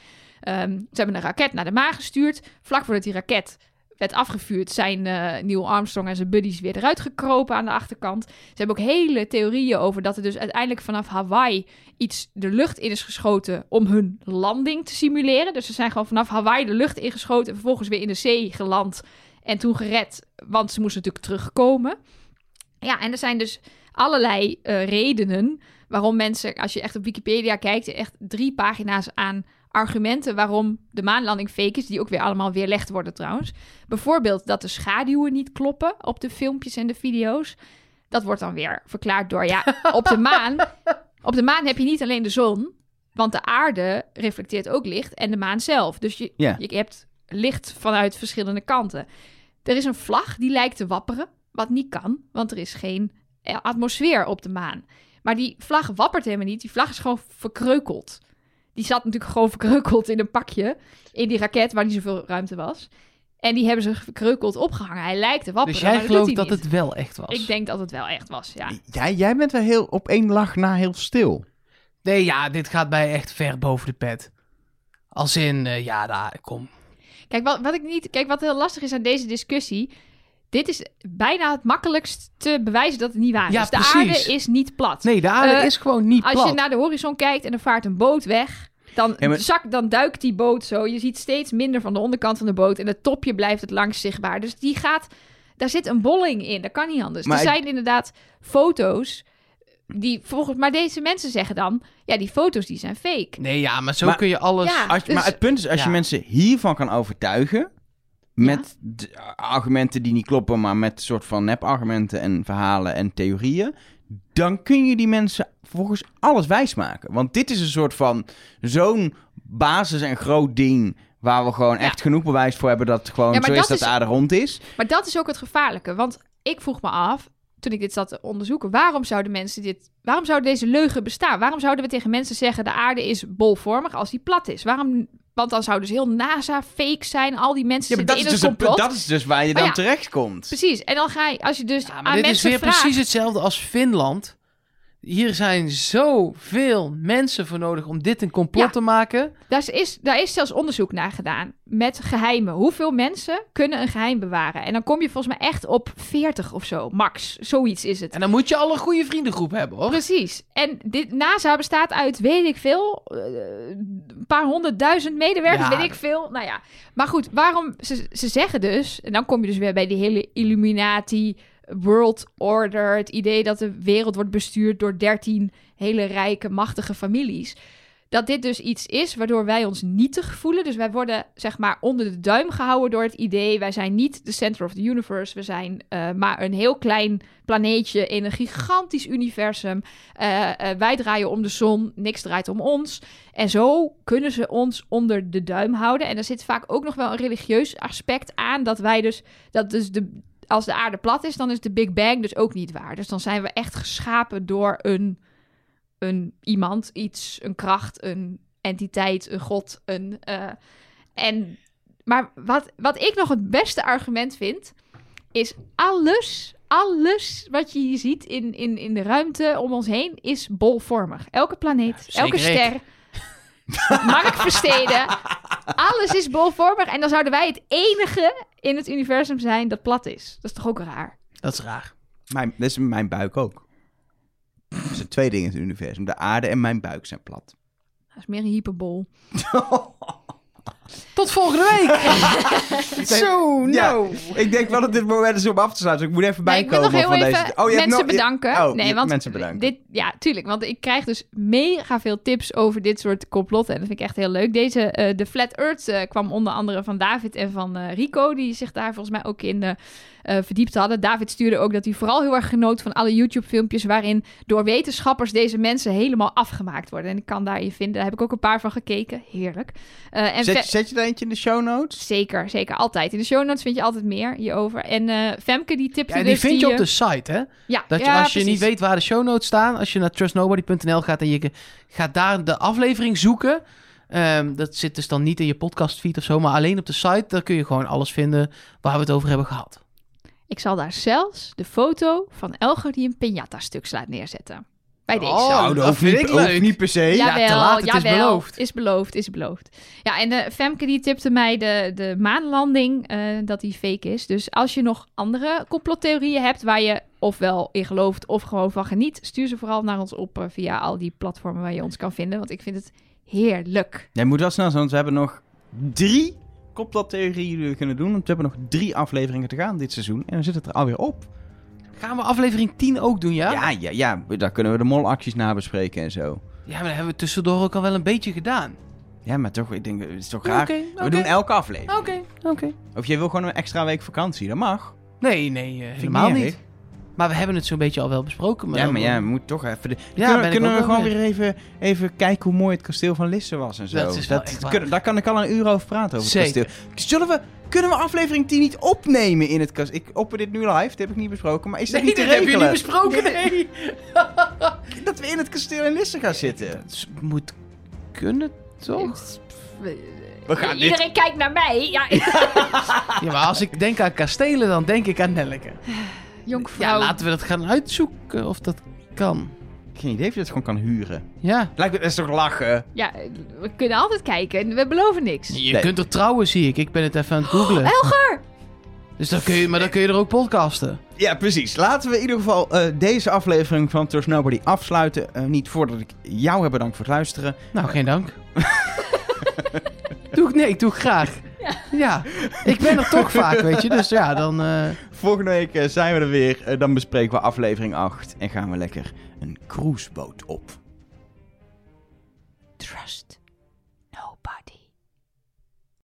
Ehm, ze hebben een raket naar de maan gestuurd. Vlak voordat die raket werd afgevuurd, zijn eh, Neil Armstrong en zijn buddies weer eruit gekropen aan de achterkant. Ze hebben ook hele theorieën over dat er dus uiteindelijk vanaf Hawaii iets de lucht in is geschoten om hun landing te simuleren. Dus ze zijn gewoon vanaf Hawaii de lucht ingeschoten en vervolgens weer in de zee geland en toen gered, want ze moesten natuurlijk terugkomen. Ja, en er zijn dus allerlei eh, redenen waarom mensen, als je echt op Wikipedia kijkt, echt drie pagina's aan argumenten waarom de maanlanding fake is, die ook weer allemaal weerlegd worden trouwens. Bijvoorbeeld dat de schaduwen niet kloppen op de filmpjes en de video's. Dat wordt dan weer verklaard door, ja, op de maan, op de maan heb je niet alleen de zon, want de aarde reflecteert ook licht en de maan zelf. Dus je, je hebt licht vanuit verschillende kanten. Er is een vlag die lijkt te wapperen, wat niet kan, want er is geen eh, atmosfeer op de maan. Maar die vlag wappert helemaal niet. Die vlag is gewoon verkreukeld. Die zat natuurlijk gewoon verkreukeld in een pakje in die raket waar niet zoveel ruimte was. En die hebben ze verkreukeld opgehangen. Hij lijkt te wapperen. Dus jij gelooft dat niet. het wel echt was? Ik denk dat het wel echt was, ja. Jij, jij bent wel heel op één lach na heel stil. Nee, ja, dit gaat mij echt ver boven de pet. Als in, eh, ja, daar, kom. Kijk wat, wat ik niet, kijk, wat heel lastig is aan deze discussie. Dit is bijna het makkelijkst te bewijzen dat het niet waar Ja, is. De precies. aarde is niet plat. Nee, de aarde Eh, is gewoon niet Als plat. je naar de horizon kijkt en er vaart een boot weg, dan, Ja, maar- zak, dan duikt die boot zo. Je ziet steeds minder van de onderkant van de boot en het topje blijft het langst zichtbaar. Dus die gaat, daar zit een bolling in. Dat kan niet anders. Maar er ik- zijn inderdaad foto's die volgens, maar deze mensen zeggen dan, ja, die foto's die zijn fake. Nee, ja, maar zo Maar- kun je alles... Ja. Als, Dus- maar het punt is, als ja. je mensen hiervan kan overtuigen... met argumenten die niet kloppen... maar met soort van nepargumenten en verhalen en theorieën... dan kun je die mensen volgens alles wijsmaken. Want dit is een soort van zo'n basis en groot ding... waar we gewoon echt genoeg bewijs voor hebben... dat het gewoon zo is dat de aarde rond is. Maar dat is ook het gevaarlijke. Want ik vroeg me af, toen ik dit zat te onderzoeken, waarom zouden mensen dit. Waarom zou deze leugen bestaan? Waarom zouden we tegen mensen zeggen de aarde is bolvormig als die plat is? Waarom? Want dan zou dus heel NASA fake zijn. Al die mensen Ja, maar dat zitten is, in dus een complot. dat is dus waar je Maar dan ja, terecht komt. Precies. En dan ga je, als je dus Ja, aan maar dit is weer vraagt... precies hetzelfde als Finland. Hier zijn zoveel mensen voor nodig om dit een complot Ja. te maken. Daar is, daar is zelfs onderzoek naar gedaan. Met geheimen. Hoeveel mensen kunnen een geheim bewaren? En dan kom je volgens mij echt op 40 of zo. Max. Zoiets is het. En dan moet je al een goede vriendengroep hebben, hoor. Precies. En dit, NASA bestaat uit, weet ik veel, eh, een paar honderdduizend medewerkers, Ja. weet ik veel. Nou ja, maar goed, waarom, ze, ze zeggen dus, en dan kom je dus weer bij die hele Illuminati, World Order, het idee dat de wereld wordt bestuurd door dertien hele rijke, machtige families. Dat dit dus iets is waardoor wij ons nietig voelen. Dus wij worden, zeg maar, onder de duim gehouden door het idee. Wij zijn niet de center of the universe. We zijn eh, maar een heel klein planeetje in een gigantisch universum. Eh, eh, wij draaien om de zon, niks draait om ons. En zo kunnen ze ons onder de duim houden. En er zit vaak ook nog wel een religieus aspect aan. Dat wij dus, dat dus de, als de aarde plat is, dan is de Big Bang dus ook niet waar. Dus dan zijn we echt geschapen door een, een iemand, iets, een kracht, een entiteit, een god. Een, eh, en, maar wat, wat ik nog het beste argument vind, is alles, alles wat je hier ziet in, in, in de ruimte om ons heen, is bolvormig. Elke planeet, Ja, elke ik. Mark Versteden. Alles is bolvormig. En dan zouden wij het enige in het universum zijn dat plat is. Dat is toch ook raar? Dat is raar. Mijn, dat is mijn buik ook. Er zijn twee dingen in het universum. De aarde en mijn buik zijn plat. Dat is meer een hyperbol. Tot volgende week! Zo, Ja. nou. Ik denk wel dat dit moment is om af te sluiten. dus Ik moet even Nee, bijkomen van deze... Oh, je hebt mensen nog- bedanken. Oh, nee, want mensen bedanken. Dit, ja, tuurlijk. Want ik krijg dus mega veel tips over dit soort complotten. En dat vind ik echt heel leuk. Deze, eh, de Flat Earth eh, kwam onder andere van David en van eh, Rico. Die zich daar volgens mij ook in verdiept hadden. David stuurde ook dat hij vooral heel erg genoot van alle YouTube-filmpjes... waarin door wetenschappers deze mensen helemaal afgemaakt worden. En ik kan daar je vinden. Daar heb ik ook een paar van gekeken. Heerlijk. En Zet, zet je er eentje in de show notes? Zeker, zeker. Altijd. In de show notes vind je altijd meer hierover. En eh, Femke die tipte Ja, die dus... vind je op eh, de site, hè? Ja, Dat je, ja, als je niet weet waar de show notes staan, als je naar trustnobody.nl gaat en je gaat daar de aflevering zoeken. ehm, dat zit dus dan niet in je podcastfeed of zo, maar alleen op de site. Daar kun je gewoon alles vinden waar we het over hebben gehad. Ik zal daar zelfs de foto van Elger die een piñata-stuk slaat neerzetten. Bij deze. Oh, nou, dat vind niet, ik leuk. niet per se. Ja, te laat, het is beloofd. Is beloofd, is beloofd. Ja, en de Femke die tipte mij de, de maanlanding, eh, dat die fake is. Dus als je nog andere complottheorieën hebt waar je ofwel in gelooft of gewoon van geniet, stuur ze vooral naar ons op eh, via al die platformen waar je ons kan vinden. Want ik vind het heerlijk. Jij moet wel snel zijn, want we hebben nog drie complottheorieën die we kunnen doen. Want we hebben nog drie afleveringen te gaan dit seizoen. En dan zit het er alweer op. Gaan we aflevering 10 ook doen, ja? Ja, ja, ja. Daar kunnen we de molacties nabespreken en zo. Ja, maar dat hebben we tussendoor ook al wel een beetje gedaan. Ja, maar toch, ik denk, het is toch graag. oké. We doen elke aflevering. Oké, oké. Of jij wil gewoon een extra week vakantie, dat mag. Nee, nee, eh, helemaal niet niet. erg. Maar we hebben het zo'n beetje al wel besproken. Maar ja, maar ja, we moeten toch even... De... Ja, kunnen ben ik kunnen we gewoon mee. weer even, even kijken hoe mooi het kasteel van Lisse was en zo. Dat is wel echt waar. kunnen- daar kan ik al een uur over praten, over Zeker. het kasteel. Zullen we... Kunnen we aflevering 10 niet opnemen in het kasteel? Ik opper dit nu live, dat heb ik niet besproken. Maar is dat Nee, niet te dit heb je regelen? niet besproken, nee. Dat we in het kasteel in Lisse gaan zitten. Het moet kunnen, toch? We gaan dit... Iedereen kijkt naar mij. Ja, Ja, maar als ik denk aan kastelen, dan denk ik aan Nelleke. jonkvrouw. Ja, laten we dat gaan uitzoeken of dat kan. Geen idee of je dat gewoon kan huren. Ja. Lijkt me, dat is toch lachen? Ja, we kunnen altijd kijken. We beloven niks. Je Nee. kunt er trouwen, zie ik. Ik ben het even aan het googlen. Elger! Dus dan kun je, maar dan kun je er ook podcasten. Ja, precies. Laten we in ieder geval eh, deze aflevering van Trust Nobody afsluiten. Eh, niet voordat ik jou heb bedankt voor het luisteren. Nou, geen dank. doe ik, nee, ik doe ik graag. Ja. ik ben er toch vaak, weet je. Dus ja, dan... eh, Volgende week eh, zijn we er weer. Eh, dan bespreken we aflevering 8 en gaan we lekker een cruiseboot op. Trust.